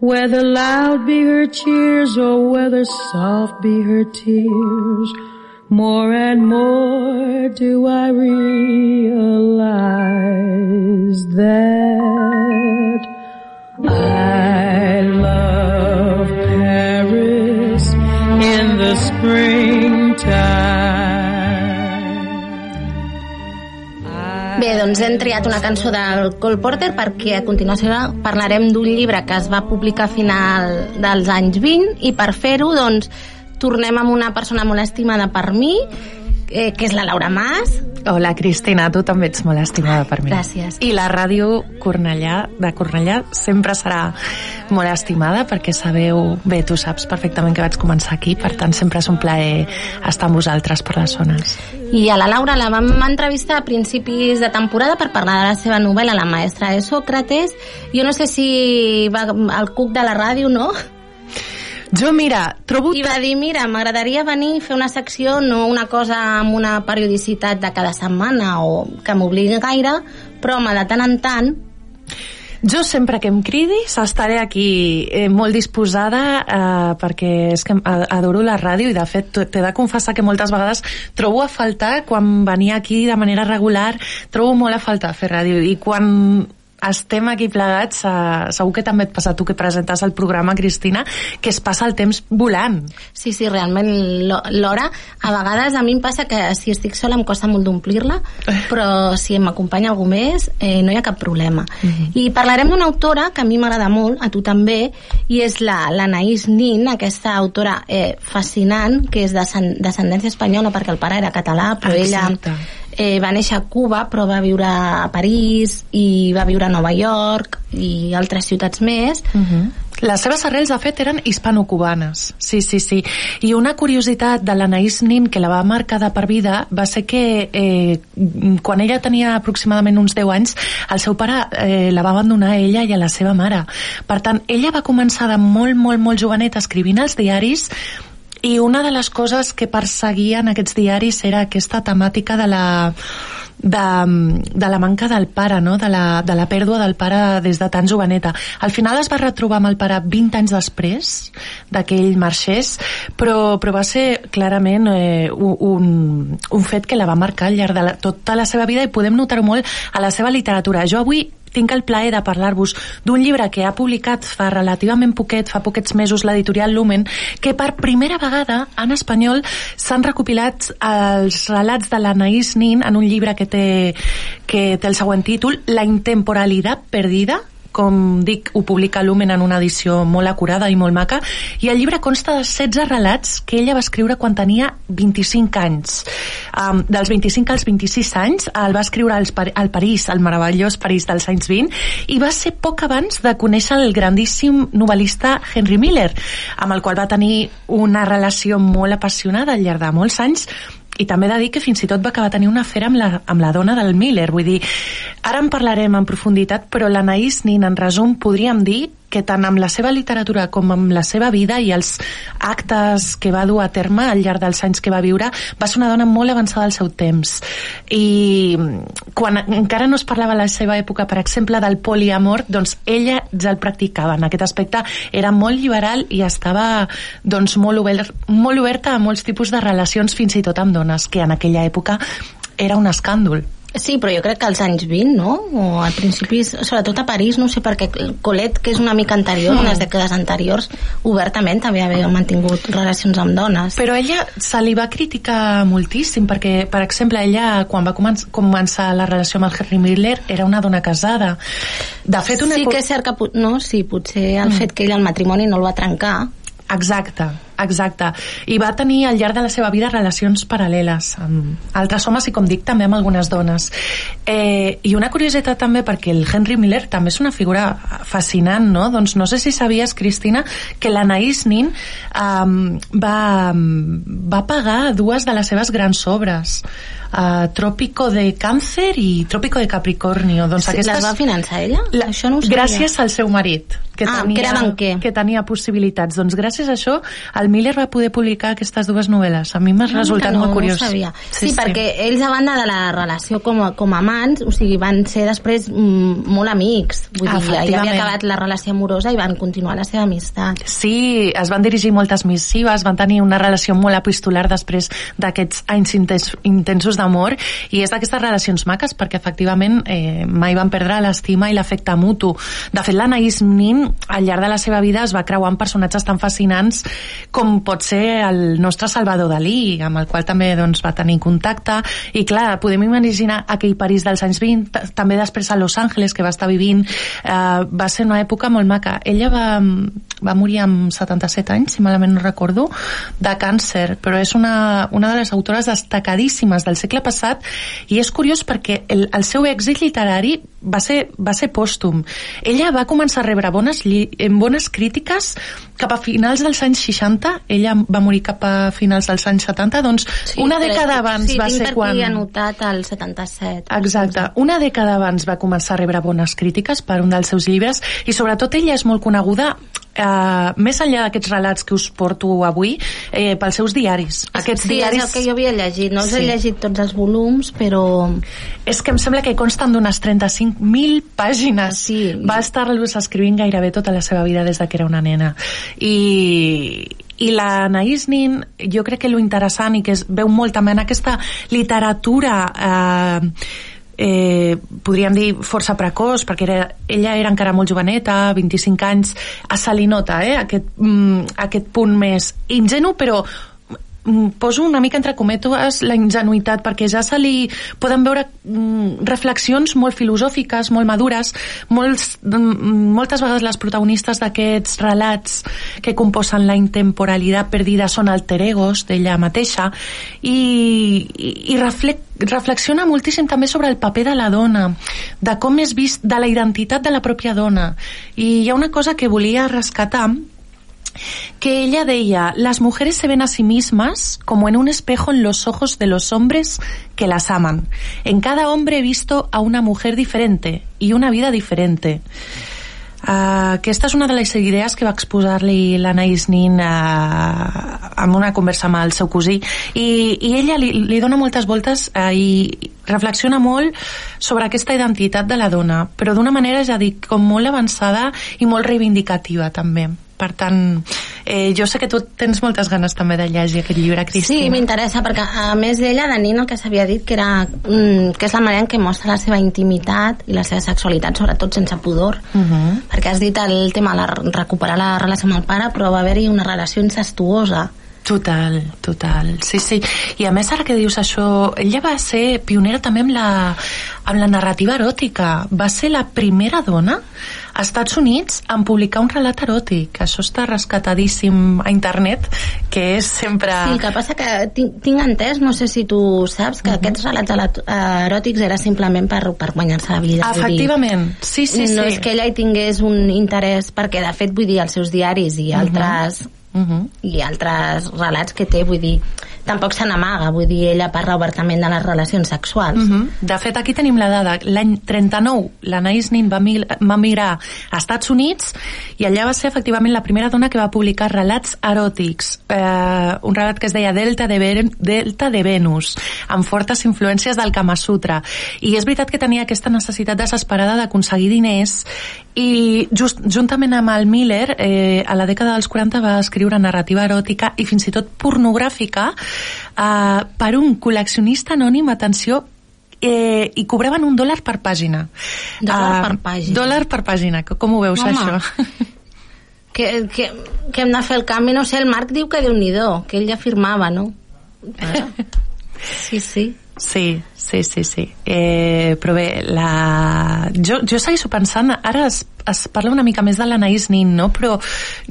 [SPEAKER 8] whether loud be her cheers or whether soft be her tears, more and more do I realize that I love Paris in the springtime.
[SPEAKER 5] Bé, doncs hem triat una cançó del Cole Porter perquè a continuació parlarem d'un llibre que es va publicar a final dels anys 20 i per fer-ho doncs tornem amb una persona molt estimada per mi eh, que és la Laura Mas.
[SPEAKER 9] Hola, Cristina, tu també ets molt estimada per mi.
[SPEAKER 5] Gràcies.
[SPEAKER 9] I la ràdio Cornellà, de Cornellà sempre serà molt estimada perquè sabeu, bé, tu saps perfectament que vaig començar aquí, per tant sempre és un plaer estar amb vosaltres per les zones.
[SPEAKER 5] I a la Laura la vam entrevistar a principis de temporada per parlar de la seva novel·la La maestra de Sócrates. Jo no sé si va al cuc de la ràdio, no?
[SPEAKER 9] Jo, mira, trobo...
[SPEAKER 5] I va dir, mira, m'agradaria venir a fer una secció, no una cosa amb una periodicitat de cada setmana o que m'obligui gaire, però home, de tant en tant
[SPEAKER 9] jo sempre que em cridis estaré aquí eh, molt disposada eh, perquè és que adoro la ràdio i de fet t'he de confessar que moltes vegades trobo a faltar quan venia aquí de manera regular trobo molt a faltar fer ràdio i quan estem aquí plegats, uh, segur que també et passa tu que presentes el programa, Cristina, que es passa el temps volant.
[SPEAKER 5] Sí, sí, realment l'hora, a vegades a mi em passa que si estic sola em costa molt d'omplir-la, però si m'acompanya algú més eh, no hi ha cap problema. Uh
[SPEAKER 9] Mhm.
[SPEAKER 5] -huh. I parlarem d'una autora que a mi m'agrada molt, a tu també, i és l'Anaïs la, Nin, aquesta autora eh, fascinant, que és de descendència espanyola perquè el pare era català, però
[SPEAKER 9] Exacte.
[SPEAKER 5] ella eh, va néixer a Cuba però va viure a París i va viure a Nova York i altres ciutats més
[SPEAKER 9] uh -huh. Les seves arrels, de fet, eren hispano-cubanes. Sí, sí, sí. I una curiositat de l'Anaïs Nin que la va marcar de per vida va ser que eh, quan ella tenia aproximadament uns 10 anys, el seu pare eh, la va abandonar a ella i a la seva mare. Per tant, ella va començar de molt, molt, molt joveneta escrivint als diaris i una de les coses que perseguien aquests diaris era aquesta temàtica de la de, de la manca del pare, no? de, la, de la pèrdua del pare des de tan joveneta. Al final es va retrobar amb el pare 20 anys després de que ell marxés, però, però va ser clarament eh, un, un fet que la va marcar al llarg de la, tota la seva vida i podem notar-ho molt a la seva literatura. Jo avui tinc el plaer de parlar-vos d'un llibre que ha publicat fa relativament poquet, fa poquets mesos, l'editorial Lumen, que per primera vegada en espanyol s'han recopilat els relats de l'Anaïs Nin en un llibre que té, que té el següent títol, La intemporalitat perdida, com dic, ho publica Lumen en una edició molt acurada i molt maca, i el llibre consta de 16 relats que ella va escriure quan tenia 25 anys. Um, dels 25 als 26 anys el va escriure als, al París, al meravellós París dels anys 20, i va ser poc abans de conèixer el grandíssim novel·lista Henry Miller, amb el qual va tenir una relació molt apassionada al llarg de molts anys, i també he de dir que fins i tot va acabar tenir una afera amb la, amb la dona del Miller, vull dir, ara en parlarem en profunditat, però l'Anaïs Nin, en resum, podríem dir que tant amb la seva literatura com amb la seva vida i els actes que va dur a terme al llarg dels anys que va viure, va ser una dona molt avançada al seu temps. I quan encara no es parlava a la seva època, per exemple, del poliamor, doncs ella ja el practicava. En aquest aspecte era molt liberal i estava doncs, molt, obert, molt oberta a molts tipus de relacions, fins i tot amb dones, que en aquella època era un escàndol.
[SPEAKER 5] Sí, però jo crec que als anys 20, no? O a principis, sobretot a París, no sé, perquè Colet, que és una mica anterior, mm. unes dècades anteriors, obertament també havia mantingut relacions amb dones.
[SPEAKER 9] Però ella se li va criticar moltíssim, perquè, per exemple, ella, quan va començar la relació amb el Henry Miller, era una dona casada. De fet, una...
[SPEAKER 5] Sí que és cert que, no, sí, potser el mm. fet que ell el matrimoni no el va trencar,
[SPEAKER 9] Exacte, exacte. I va tenir al llarg de la seva vida relacions paral·leles amb altres homes i, com dic, també amb algunes dones. Eh, I una curiositat també, perquè el Henry Miller també és una figura fascinant, no? Doncs no sé si sabies, Cristina, que l'Anaïs Nin um, va, va pagar dues de les seves grans obres. Uh, Trópico de Càncer i Trópico de Capricornio. Doncs
[SPEAKER 5] Sí,
[SPEAKER 9] aquestes...
[SPEAKER 5] les va finançar ella?
[SPEAKER 9] La,
[SPEAKER 5] Això no ho sabia.
[SPEAKER 9] gràcies al seu marit que,
[SPEAKER 5] Ah,
[SPEAKER 9] tenia,
[SPEAKER 5] que era banquer.
[SPEAKER 9] que tenia possibilitats doncs gràcies a això el Miller va poder publicar aquestes dues novel·les a mi m'ha resultat
[SPEAKER 5] no,
[SPEAKER 9] molt curiós
[SPEAKER 5] No sabia. Sí, sí, perquè ells a banda de la relació com a, com a amants, o sigui, van ser després mm, molt amics. Vull dir, ja havia acabat la relació amorosa i van continuar la seva amistat.
[SPEAKER 9] Sí, es van dirigir moltes missives, van tenir una relació molt epistolar després d'aquests anys intens, intensos d'amor i és d'aquestes relacions maques perquè efectivament eh, mai van perdre l'estima i l'afecte mutu. De fet, l'Anaïs Nin al llarg de la seva vida es va creuar amb personatges tan fascinants com pot ser el nostre Salvador Dalí, amb el qual també doncs, va tenir contacte i clar, podem imaginar aquell París dels anys 20, t- també després a Los Angeles que va estar vivint, eh, va ser una època molt maca. Ella va, va morir amb 77 anys, si malament no recordo, de càncer, però és una, una de les autores destacadíssimes del segle passat i és curiós perquè el, el seu èxit literari va ser, va ser pòstum. Ella va començar a rebre bones, en bones crítiques cap a finals dels anys 60, ella va morir cap a finals dels anys 70, doncs sí, una dècada abans
[SPEAKER 5] sí,
[SPEAKER 9] va ser quan...
[SPEAKER 5] aquí anotat el 77.
[SPEAKER 9] Exacte. Una dècada abans va començar a rebre bones crítiques per un dels seus llibres i sobretot ella és molt coneguda eh, més enllà d'aquests relats que us porto avui eh, pels seus diaris. Aquests
[SPEAKER 5] sí,
[SPEAKER 9] diaris...
[SPEAKER 5] és el que jo havia llegit. No els
[SPEAKER 9] Sí.
[SPEAKER 5] he llegit tots els volums, però...
[SPEAKER 9] És que em sembla que consten d'unes 35.000 pàgines.
[SPEAKER 5] Sí.
[SPEAKER 9] Va estar-los escrivint gairebé tota la seva vida des de que era una nena. I, i la Anaïs Nin, jo crec que lo interessant i que es veu molt també en aquesta literatura eh, eh, podríem dir força precoç perquè era, ella era encara molt joveneta 25 anys, a Salinota eh? aquest, mm, aquest punt més ingenu però poso una mica entre cometes la ingenuïtat perquè ja se li poden veure mm, reflexions molt filosòfiques, molt madures molts, mm, moltes vegades les protagonistes d'aquests relats que composen la intemporalitat perdida són alter egos d'ella mateixa i, i, i reflec, reflexiona moltíssim també sobre el paper de la dona, de com és vist, de la identitat de la pròpia dona. I hi ha una cosa que volia rescatar que ella deia, las mujeres se ven a sí mismas como en un espejo en los ojos de los hombres que las aman. En cada hombre he visto a una mujer diferente y una vida diferente. Uh, aquesta és una de les idees que va exposar-li l'Anaïs Nin uh, en una conversa amb el seu cosí i, i ella li, li dona moltes voltes uh, i reflexiona molt sobre aquesta identitat de la dona però d'una manera, ja dic, com molt avançada i molt reivindicativa també per tant, eh, jo sé que tu tens moltes ganes també de llegir aquest llibre, Cristina.
[SPEAKER 5] Sí, m'interessa, perquè a més d'ella, de Nina, el que s'havia dit que era mm, que és la manera en què mostra la seva intimitat i la seva sexualitat, sobretot sense pudor.
[SPEAKER 9] Uh -huh.
[SPEAKER 5] Perquè has dit el tema de recuperar la relació amb el pare, però va haver-hi una relació incestuosa.
[SPEAKER 9] Total, total, sí, sí. I a més, ara que dius això, ella va ser pionera també amb la, amb la narrativa eròtica. Va ser la primera dona a Estats Units en publicar un relat eròtic. Això està rescatadíssim a internet, que és sempre...
[SPEAKER 5] Sí, el que passa que tinc, tinc entès, no sé si tu saps, que uh -huh. aquests relats elat- eròtics era simplement per, per guanyar-se la vida.
[SPEAKER 9] Efectivament, sí, sí,
[SPEAKER 5] no
[SPEAKER 9] sí.
[SPEAKER 5] és que ella hi tingués un interès, perquè de fet, vull dir, els seus diaris i altres
[SPEAKER 9] Uh -huh.
[SPEAKER 5] i altres relats que té, vull dir, tampoc se n'amaga, vull dir, ella parla obertament de les relacions sexuals.
[SPEAKER 9] Uh -huh. De fet, aquí tenim la dada. L'any 39, l'Anaïs Nin va, mil, va migrar a Estats Units i allà va ser efectivament la primera dona que va publicar relats eròtics. Eh, un relat que es deia Delta de, Ver Delta de Venus, amb fortes influències del Kama Sutra. I és veritat que tenia aquesta necessitat desesperada d'aconseguir diners i just, juntament amb el Miller eh, a la dècada dels 40 va escriure narrativa eròtica i fins i tot pornogràfica eh, per un col·leccionista anònim, atenció, eh, i cobraven un dòlar per pàgina.
[SPEAKER 5] Dòlar
[SPEAKER 9] Eh,
[SPEAKER 5] per pàgina.
[SPEAKER 9] Dòlar per pàgina, com ho veus,
[SPEAKER 5] Home.
[SPEAKER 9] això?
[SPEAKER 5] Que, que, que hem de fer el canvi, no sé, el Marc diu que déu nhi que ell ja firmava, no? Ah. Sí, sí.
[SPEAKER 9] Sí, sí, sí, sí. Eh, però bé, la... jo, jo segueixo pensant, ara es, es parla una mica més de l'Anaïs Nin, no? però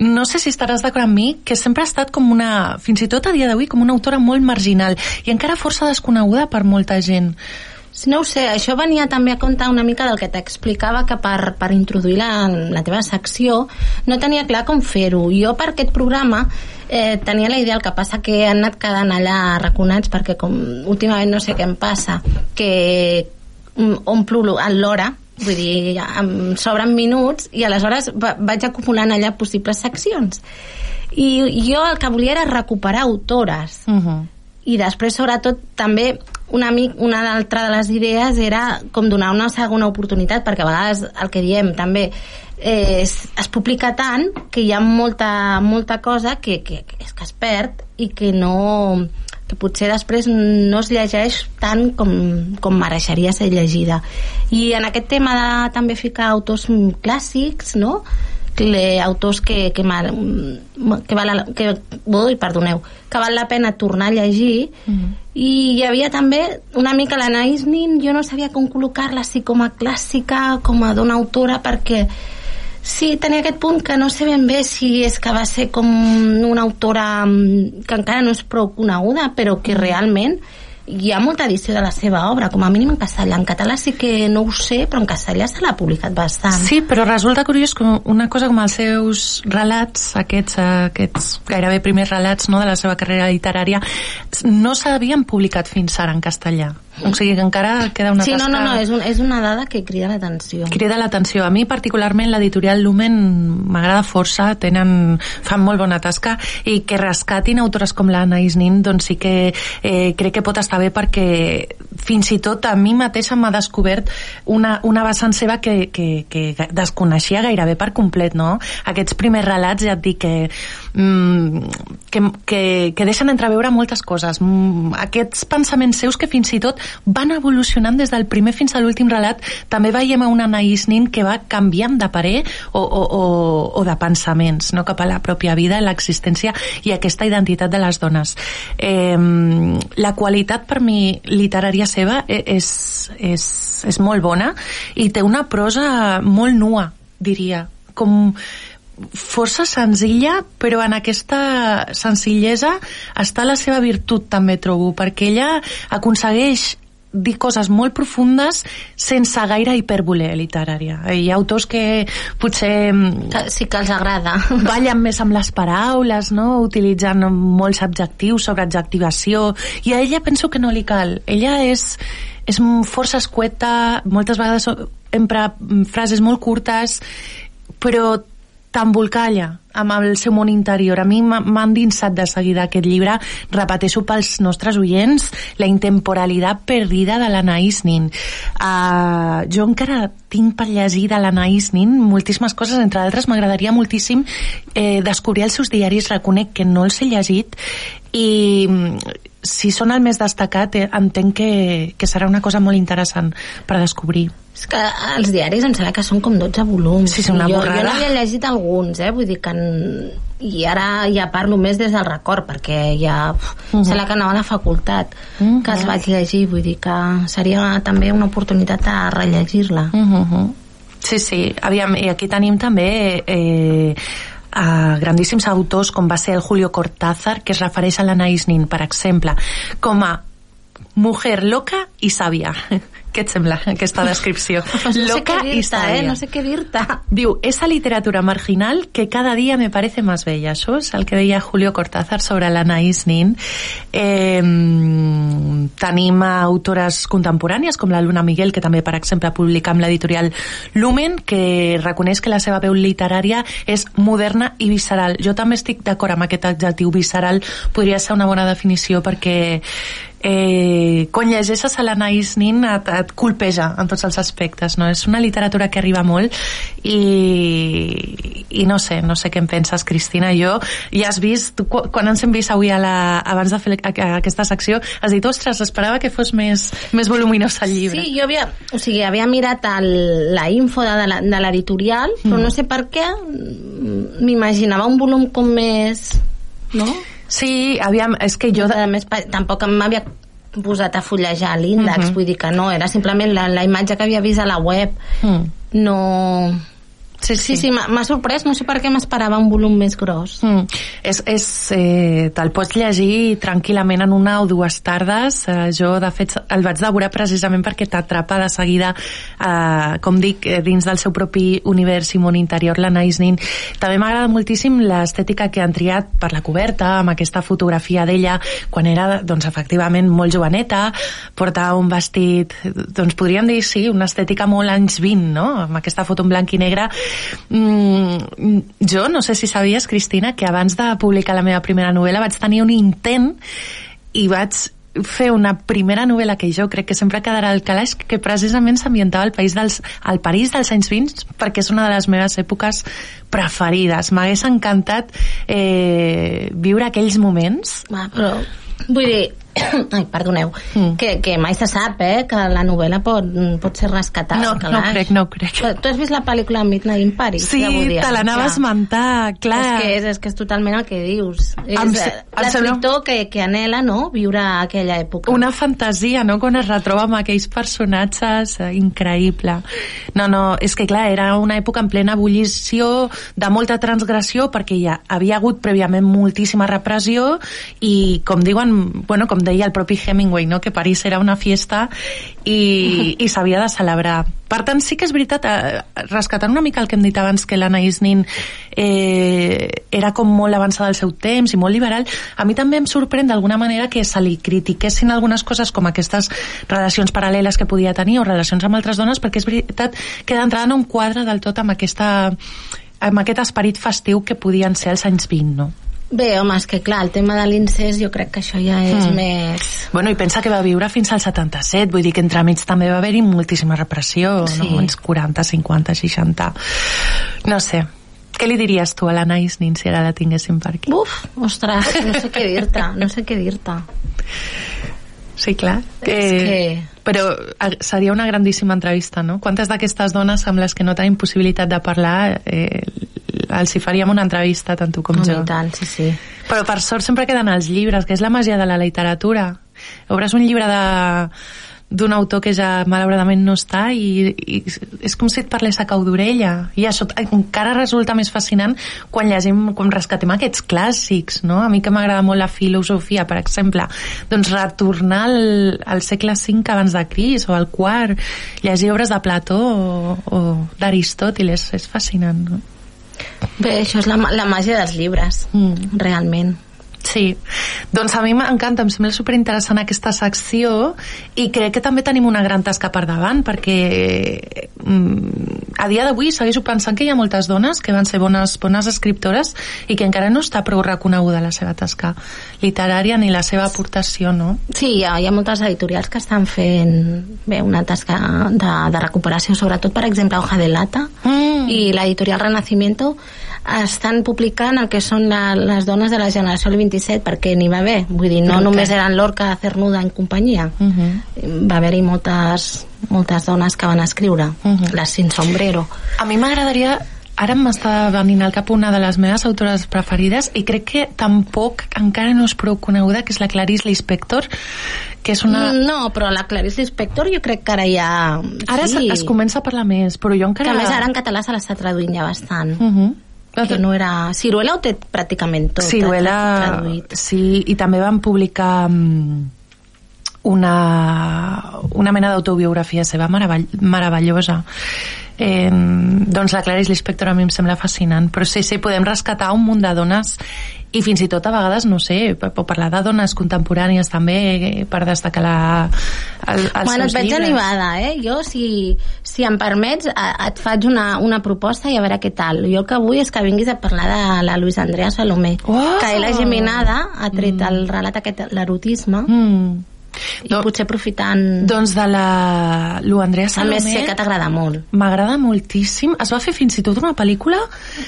[SPEAKER 9] no sé si estaràs d'acord amb mi, que sempre ha estat com una, fins i tot a dia d'avui, com una autora molt marginal i encara força desconeguda per molta gent.
[SPEAKER 5] No ho sé, això venia també a compte una mica del que t'explicava que per, per introduir la, la teva secció no tenia clar com fer-ho. Jo per aquest programa eh, tenia la idea, el que passa que han anat quedant allà raconats perquè com últimament no sé què em passa, que mm, omplo l'hora vull dir, em sobren minuts i aleshores va, vaig acumulant allà possibles seccions i jo el que volia era recuperar autores
[SPEAKER 9] Uh -huh.
[SPEAKER 5] i després sobretot també una, amic, una altra de les idees era com donar una segona oportunitat perquè a vegades el que diem també eh, es, es publica tant que hi ha molta, molta cosa que, que, que, és que es perd i que no que potser després no es llegeix tant com, com mereixeria ser llegida i en aquest tema de també ficar autors clàssics no? Autors que, que, mal, que, val, que, ui, perdoneu, que val la pena tornar a llegir
[SPEAKER 9] Mm -hmm.
[SPEAKER 5] i hi havia també una mica l'Anaïs Nin jo no sabia com col·locar-la si com a clàssica com a dona autora perquè sí, tenia aquest punt que no sé ben bé si és que va ser com una autora mm, que encara no és prou coneguda però que realment hi ha molta edició de la seva obra, com a mínim en castellà. En català sí que no ho sé, però en castellà se l'ha publicat bastant.
[SPEAKER 9] Sí, però resulta curiós que una cosa com els seus relats, aquests, aquests gairebé primers relats no, de la seva carrera literària, no s'havien publicat fins ara en castellà. O sigui que encara queda una
[SPEAKER 5] sí,
[SPEAKER 9] tasca...
[SPEAKER 5] no, no, no, és, un, és una dada que crida l'atenció.
[SPEAKER 9] Crida l'atenció. A mi, particularment, l'editorial Lumen m'agrada força, tenen, fan molt bona tasca, i que rescatin autores com l'Anaïs Nin, doncs sí que eh, crec que pot estar bé perquè fins i tot a mi mateixa m'ha descobert una, una vessant seva que, que, que desconeixia gairebé per complet, no? Aquests primers relats, ja et dic que, mm, que, que, que deixen entreveure moltes coses. Mm, aquests pensaments seus que fins i tot van evolucionant des del primer fins a l'últim relat. També veiem a una Anaïs Nin que va canviant de parer o, o, o, o de pensaments no? cap a la pròpia vida, l'existència i aquesta identitat de les dones. Eh, la qualitat per mi literària seva e, és, és, és molt bona i té una prosa molt nua, diria, com força senzilla, però en aquesta senzillesa està la seva virtut, també trobo, perquè ella aconsegueix dir coses molt profundes sense gaire hipèrbole literària. Hi ha autors que potser...
[SPEAKER 5] Que sí que els agrada.
[SPEAKER 9] Ballen més amb les paraules, no? utilitzant molts adjectius sobre adjectivació, i a ella penso que no li cal. Ella és, és força escueta, moltes vegades empra frases molt curtes, però t'embolcalla amb el seu món interior. A mi m'ha endinsat de seguida aquest llibre. Repeteixo pels nostres oients la intemporalitat perdida de l'Anaïs Nin. Uh, jo encara tinc per llegir de l'Anaïs Nin moltíssimes coses, entre d'altres m'agradaria moltíssim eh, descobrir els seus diaris, reconec que no els he llegit i si són el més destacat eh, entenc que, que serà una cosa molt interessant per descobrir
[SPEAKER 5] és que els diaris em sembla que són com 12 volums
[SPEAKER 9] sí, una
[SPEAKER 5] jo, jo n'havia llegit alguns eh? vull dir que en... i ara ja parlo més des del record perquè ja uh -huh. sembla que anava a la facultat uh -huh. que els vaig llegir vull dir que seria també una oportunitat de rellegir-la
[SPEAKER 9] uh -huh. Sí, sí, aviam, i aquí tenim també eh, a grandíssims autors com va ser Julio Cortázar que es refereix a l'Anaïs Nin per mujer loca i sàvia què et sembla aquesta descripció?
[SPEAKER 5] no
[SPEAKER 9] loca
[SPEAKER 5] sé
[SPEAKER 9] sàvia
[SPEAKER 5] eh? no sé què dir-te
[SPEAKER 9] diu, esa literatura marginal que cada dia me parece más bella això és el que deia Julio Cortázar sobre l'Anaïs Nin eh, tenim autores contemporànies com la Luna Miguel que també per exemple publica amb l'editorial Lumen que reconeix que la seva veu literària és moderna i visceral jo també estic d'acord amb aquest adjectiu visceral podria ser una bona definició perquè eh, quan llegeixes a l'Anaïs Nin et, et colpeja en tots els aspectes no? és una literatura que arriba molt i, i no sé no sé què en penses Cristina jo ja has vist, tu, quan ens hem vist avui a la, abans de fer aquesta secció has dit, ostres, esperava que fos més, més voluminós el llibre
[SPEAKER 5] sí, jo havia, o sigui, havia mirat el, la info de, de l'editorial però
[SPEAKER 9] Mm.
[SPEAKER 5] no sé per què m'imaginava un volum com més no?
[SPEAKER 9] Sí, aviam, és que jo...
[SPEAKER 5] A més, tampoc m'havia posat a fullejar l'índex,
[SPEAKER 9] Mhm.
[SPEAKER 5] vull dir que no, era simplement la, la imatge que havia vist a la web,
[SPEAKER 9] Mm.
[SPEAKER 5] no...
[SPEAKER 9] Sí,
[SPEAKER 5] sí, sí m'ha sorprès, no sé per què m'esperava un volum més gros.
[SPEAKER 9] Mm. És, és, eh, Te'l pots llegir tranquil·lament en una o dues tardes. Eh, jo, de fet, el vaig devorar precisament perquè t'atrapa de seguida, eh, com dic, eh, dins del seu propi univers i món interior, la Nice Nin. També m'agrada moltíssim l'estètica que han triat per la coberta, amb aquesta fotografia d'ella quan era, doncs, efectivament, molt joveneta, portava un vestit, doncs podríem dir, sí, una estètica molt anys 20, no?, amb aquesta foto en blanc i negre. Mm, jo no sé si sabies, Cristina, que abans de publicar la meva primera novel·la vaig tenir un intent i vaig fer una primera novel·la que jo crec que sempre quedarà al calaix que precisament s'ambientava al país dels, al París dels anys 20 perquè és una de les meves èpoques preferides. M'hagués encantat eh, viure aquells moments.
[SPEAKER 5] Ah, però, vull dir, ai, perdoneu, mm. que, que mai se sap, eh, que la novel·la pot, pot ser rescatada.
[SPEAKER 9] No,
[SPEAKER 5] al
[SPEAKER 9] no crec, no crec.
[SPEAKER 5] Tu has vist la pel·lícula Midnight in Paris?
[SPEAKER 9] Sí,
[SPEAKER 5] Woody
[SPEAKER 9] te l'anava a
[SPEAKER 5] Clar.
[SPEAKER 9] esmentar, clar.
[SPEAKER 5] És que és, és que és totalment el que dius. És eh, l'escriptor que, que anela, no?, viure aquella època.
[SPEAKER 9] una fantasia, no?, quan es retroba amb aquells personatges, eh, increïble. No, no, és que clar, era una època en plena ebullició, de molta transgressió, perquè ja havia hagut prèviament moltíssima repressió i, com diuen, bueno, com deia el propi Hemingway, no?, que París era una fiesta i, i s'havia de celebrar. Per tant, sí que és veritat, eh, rescatant una mica el que hem dit abans, que l'Anaïs Nin eh, era com molt avançada al seu temps i molt liberal, a mi també em sorprèn d'alguna manera que se li critiquessin algunes coses com aquestes relacions paral·leles que podia tenir o relacions amb altres dones, perquè és veritat que d'entrada no em quadra del tot amb, aquesta, amb aquest esperit festiu que podien ser els anys 20, no?
[SPEAKER 5] Bé, home, és que clar, el tema de l'incest jo crec que això ja és
[SPEAKER 9] Mm.
[SPEAKER 5] més...
[SPEAKER 9] Bueno, i pensa que va viure fins al 77, vull dir que entremig també va haver-hi moltíssima repressió,
[SPEAKER 5] Sí.
[SPEAKER 9] no? uns 40, 50, 60... No sé, què li diries tu a l'Anais Nin si ara la tinguéssim per aquí?
[SPEAKER 5] Uf, ostres, no sé què dir-te, no sé què dir-te.
[SPEAKER 9] Sí, clar.
[SPEAKER 5] És que-
[SPEAKER 9] Però eh, seria una grandíssima entrevista, no? Quantes d'aquestes dones amb les que no tenim possibilitat de parlar eh, els hi faríem una entrevista, tant tu com jo.
[SPEAKER 5] i tant, sí, sí.
[SPEAKER 9] Però per sort sempre queden els llibres, que és la màgia de la literatura. Obres un llibre de d'un autor que ja malauradament no està i, i és com si et parlés a cau d'orella i això encara resulta més fascinant quan llegim, quan rescatem aquests clàssics no? a mi que m'agrada molt la filosofia per exemple, doncs retornar al, al segle V abans de Cris o al quart, llegir obres de Plató o, o d'Aristòteles és fascinant no?
[SPEAKER 5] Bé, això és la, la màgia dels llibres,
[SPEAKER 9] Mm.
[SPEAKER 5] realment.
[SPEAKER 9] Sí, doncs a mi m'encanta, em sembla superinteressant aquesta secció i crec que també tenim una gran tasca per davant perquè mm, a dia d'avui segueixo pensant que hi ha moltes dones que van ser bones, bones escriptores i que encara no està prou reconeguda la seva tasca literària ni la seva aportació, no?
[SPEAKER 5] Sí, hi ha, hi ha moltes editorials que estan fent bé, una tasca de, de recuperació, sobretot, per exemple, Hoja de Lata
[SPEAKER 9] Mm.
[SPEAKER 5] i l'editorial Renacimiento estan publicant el que són la, les dones de la generació del 27 perquè n'hi va haver, vull dir, no
[SPEAKER 9] Però
[SPEAKER 5] només
[SPEAKER 9] què?
[SPEAKER 5] eren Lorca, Cernuda en companyia
[SPEAKER 9] Uh -huh.
[SPEAKER 5] va haver-hi moltes, moltes dones que van escriure
[SPEAKER 9] Mhm.
[SPEAKER 5] les Sin Sombrero
[SPEAKER 9] A mi m'agradaria ara m'està venint al cap una de les meves autores preferides i crec que tampoc encara no és prou coneguda que és la Clarice Lispector que és una...
[SPEAKER 5] no, però la Clarice Lispector jo crec que ara ja
[SPEAKER 9] Ara
[SPEAKER 5] sí.
[SPEAKER 9] es, es comença a parlar més, però jo
[SPEAKER 5] que
[SPEAKER 9] encara...
[SPEAKER 5] a més ara en català se l'està traduint ja bastant
[SPEAKER 9] Uh -huh.
[SPEAKER 5] Que no era... Ciruela ho té pràcticament tot
[SPEAKER 9] Ciruela, sí, i també van publicar mm, una, una mena d'autobiografia seva meravell, meravellosa. Eh, doncs la Clarice Lispector a mi em sembla fascinant, però sí, sí, podem rescatar un munt de dones i fins i tot a vegades, no sé, per, per parlar de dones contemporànies també, eh, per destacar la, el, els
[SPEAKER 5] bueno, et
[SPEAKER 9] seus
[SPEAKER 5] veig
[SPEAKER 9] llibres.
[SPEAKER 5] animada, eh? Jo, si, si em permets, et faig una, una proposta i a veure què tal. Jo el que vull és que vinguis a parlar de la Luisa Andrea Salomé,
[SPEAKER 9] Oh!
[SPEAKER 5] que ella Geminada ha tret mm. el relat aquest, l'erotisme,
[SPEAKER 9] Mm.
[SPEAKER 5] I potser aprofitant...
[SPEAKER 9] Doncs de la Lu Andrea
[SPEAKER 5] a
[SPEAKER 9] Salomé...
[SPEAKER 5] més, sé que t'agrada molt.
[SPEAKER 9] M'agrada moltíssim. Es va fer fins i tot una pel·lícula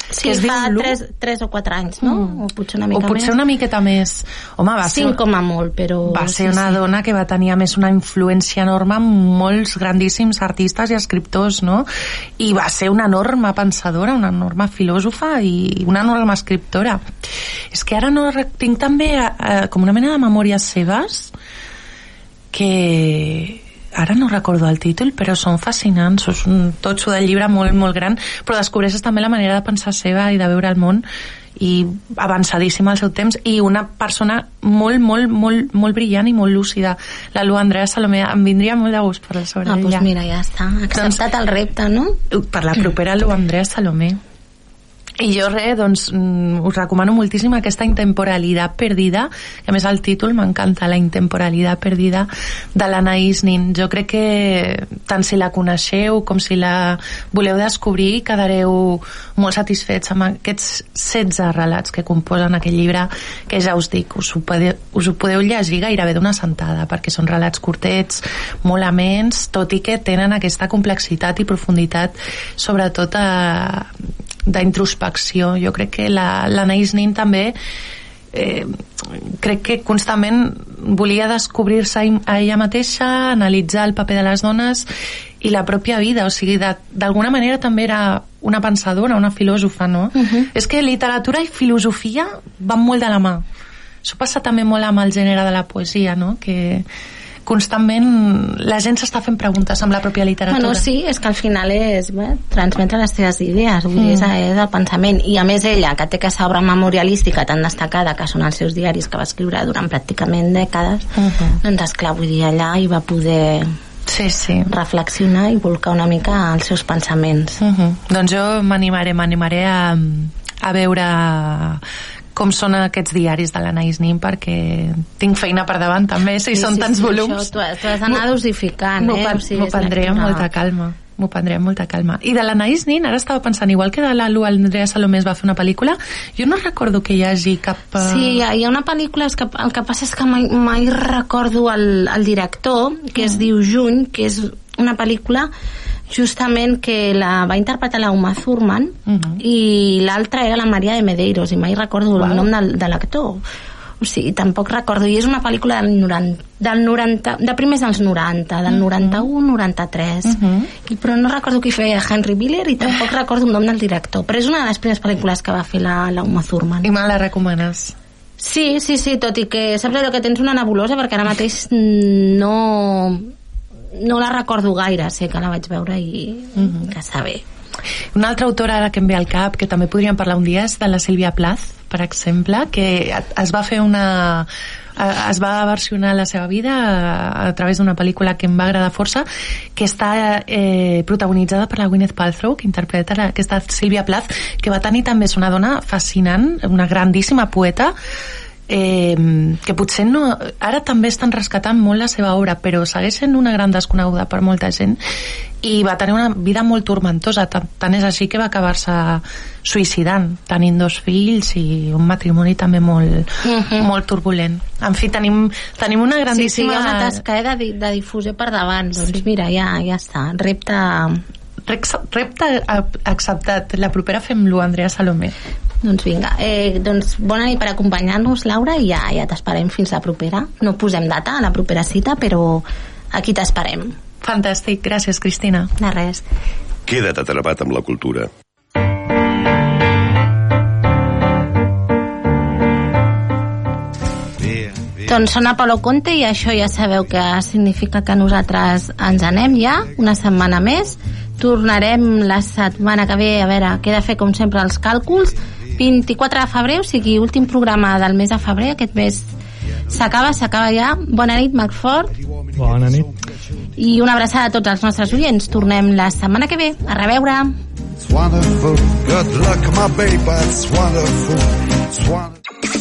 [SPEAKER 5] Sí,
[SPEAKER 9] que es
[SPEAKER 5] fa
[SPEAKER 9] diu Lu.
[SPEAKER 5] 3, 3 o 4 anys, no?
[SPEAKER 9] Mm.
[SPEAKER 5] O potser una
[SPEAKER 9] o
[SPEAKER 5] mica
[SPEAKER 9] potser
[SPEAKER 5] més.
[SPEAKER 9] una miqueta més. Home, va ser,
[SPEAKER 5] 5 com a molt, però...
[SPEAKER 9] va ser
[SPEAKER 5] sí,
[SPEAKER 9] una
[SPEAKER 5] sí.
[SPEAKER 9] dona que va tenir a més una influència enorme amb molts grandíssims artistes i escriptors, no? I va ser una enorme pensadora, una enorme filòsofa i una enorme escriptora. És que ara no tinc també eh, com una mena de memòries seves que ara no recordo el títol, però són fascinants, és un totxo de llibre molt, molt gran, però descobreixes també la manera de pensar seva i de veure el món i avançadíssima al seu temps i una persona molt, molt, molt, molt brillant i molt lúcida la Lu Andrea Salomé, em vindria molt de gust parlar sobre
[SPEAKER 5] Ah,
[SPEAKER 9] ella
[SPEAKER 5] doncs mira, ja està. Acceptat el repte, no?
[SPEAKER 9] per la propera Lu Andrea Salomé i jo res, doncs mm, us recomano moltíssim aquesta intemporalitat perdida, que a més el títol m'encanta, la intemporalitat perdida de l'Anaïs Nin. Jo crec que tant si la coneixeu com si la voleu descobrir quedareu molt satisfets amb aquests 16 relats que composen aquell llibre que ja us dic, us ho podeu, us ho podeu llegir gairebé d'una sentada perquè són relats curtets, molt amens tot i que tenen aquesta complexitat i profunditat sobretot a, d'introspecció. Jo crec que la- l'Anaïs Nin també eh, crec que constantment volia descobrir-se a ella mateixa, analitzar el paper de les dones i la pròpia vida, o sigui, de- d'alguna manera també era una pensadora, una filòsofa, no? Uh -huh. És que literatura i filosofia van molt de la mà. Això passa també molt amb el gènere de la poesia, no? Que constantment la gent s'està fent preguntes amb la pròpia literatura.
[SPEAKER 5] Bueno, sí, és que al final és bé, transmetre les teves idees, vull dir,
[SPEAKER 9] Mm.
[SPEAKER 5] és, és el pensament. I a més ella, que té aquesta obra memorialística tan destacada, que són els seus diaris que va escriure durant pràcticament dècades,
[SPEAKER 9] Uh -huh.
[SPEAKER 5] doncs esclar, vull dir, allà hi va poder
[SPEAKER 9] sí, sí.
[SPEAKER 5] reflexionar i volcar una mica els seus pensaments.
[SPEAKER 9] Uh -huh. Doncs jo m'animaré, m'animaré a, a veure com són aquests diaris de l'Anaïs Nin perquè tinc feina per davant també, si són tants volums
[SPEAKER 5] Això, tu, has- d'anar dosificant,
[SPEAKER 9] m'ho
[SPEAKER 5] eh? O sigui,
[SPEAKER 9] prendré amb molta calma m'ho prendré amb molta calma i de l'Anaïs Nin, ara estava pensant igual que de la Lu Andrea Salomé es va fer una pel·lícula jo no recordo que hi hagi cap eh,
[SPEAKER 5] Sí, hi ha, hi ha una pel·lícula, que, el que passa és que mai, mai recordo el, el director, que
[SPEAKER 9] Mm.
[SPEAKER 5] es diu Juny, que és una pel·lícula justament que la va interpretar la Uma Thurman
[SPEAKER 9] Mhm.
[SPEAKER 5] i l'altra era la Maria de Medeiros i mai recordo
[SPEAKER 9] Uau.
[SPEAKER 5] el nom del, de l'actor o sigui, tampoc recordo i és una pel·lícula del 90, del 90 de primers dels 90, del 91 93
[SPEAKER 9] Mhm.
[SPEAKER 5] I, però no recordo qui feia Henry Miller i tampoc recordo el nom del director però és una de les primeres pel·lícules que va fer la, la Uma Thurman
[SPEAKER 9] i me la recomanes
[SPEAKER 5] Sí, sí, sí, tot i que saps allò que tens una nebulosa perquè ara mateix no no la recordo gaire, sé que la vaig veure i
[SPEAKER 9] Mhm.
[SPEAKER 5] que està bé.
[SPEAKER 9] Una altra autora ara que em ve al cap, que també podríem parlar un dia, és de la Sílvia Plath, per exemple, que es va fer una es va versionar la seva vida a, a través d'una pel·lícula que em va agradar força que està eh, protagonitzada per la Gwyneth Paltrow que interpreta la, aquesta Sílvia Plath que va tenir també és una dona fascinant una grandíssima poeta eh, que potser no... Ara també estan rescatant molt la seva obra, però segueix sent una gran desconeguda per molta gent i va tenir una vida molt tormentosa, tant, tant és així que va acabar-se suïcidant, tenint dos fills i un matrimoni també molt,
[SPEAKER 5] Mhm.
[SPEAKER 9] molt turbulent. En fi, tenim, tenim una
[SPEAKER 5] Sí, sí,
[SPEAKER 9] grandíssima...
[SPEAKER 5] hi ha una tasca eh, de, de difusió per davant. Doncs
[SPEAKER 9] Sí.
[SPEAKER 5] mira, ja, ja està. Repte...
[SPEAKER 9] Repte acceptat. La propera fem-lo, Andrea Salomé.
[SPEAKER 5] Doncs vinga, eh, doncs bona nit per acompanyar-nos, Laura, i ja, ja t'esperem fins la propera. No posem data a la propera cita, però aquí t'esperem.
[SPEAKER 9] Fantàstic, gràcies, Cristina.
[SPEAKER 5] De res.
[SPEAKER 6] Queda't atrapat amb la cultura.
[SPEAKER 5] Doncs sona Palo Conte i això ja sabeu que significa que nosaltres ens anem ja, una setmana més. Tornarem la setmana que ve, a veure, queda fer com sempre els càlculs. 24 de febrer, o sigui, últim programa del mes de febrer, aquest mes s'acaba, s'acaba ja. Bona nit, Marc
[SPEAKER 7] Bona nit.
[SPEAKER 5] I una abraçada a tots els nostres oients. Tornem la setmana que ve. A reveure.
[SPEAKER 10] It's wonderful. Good luck, my baby. It's wonderful. It's wonderful.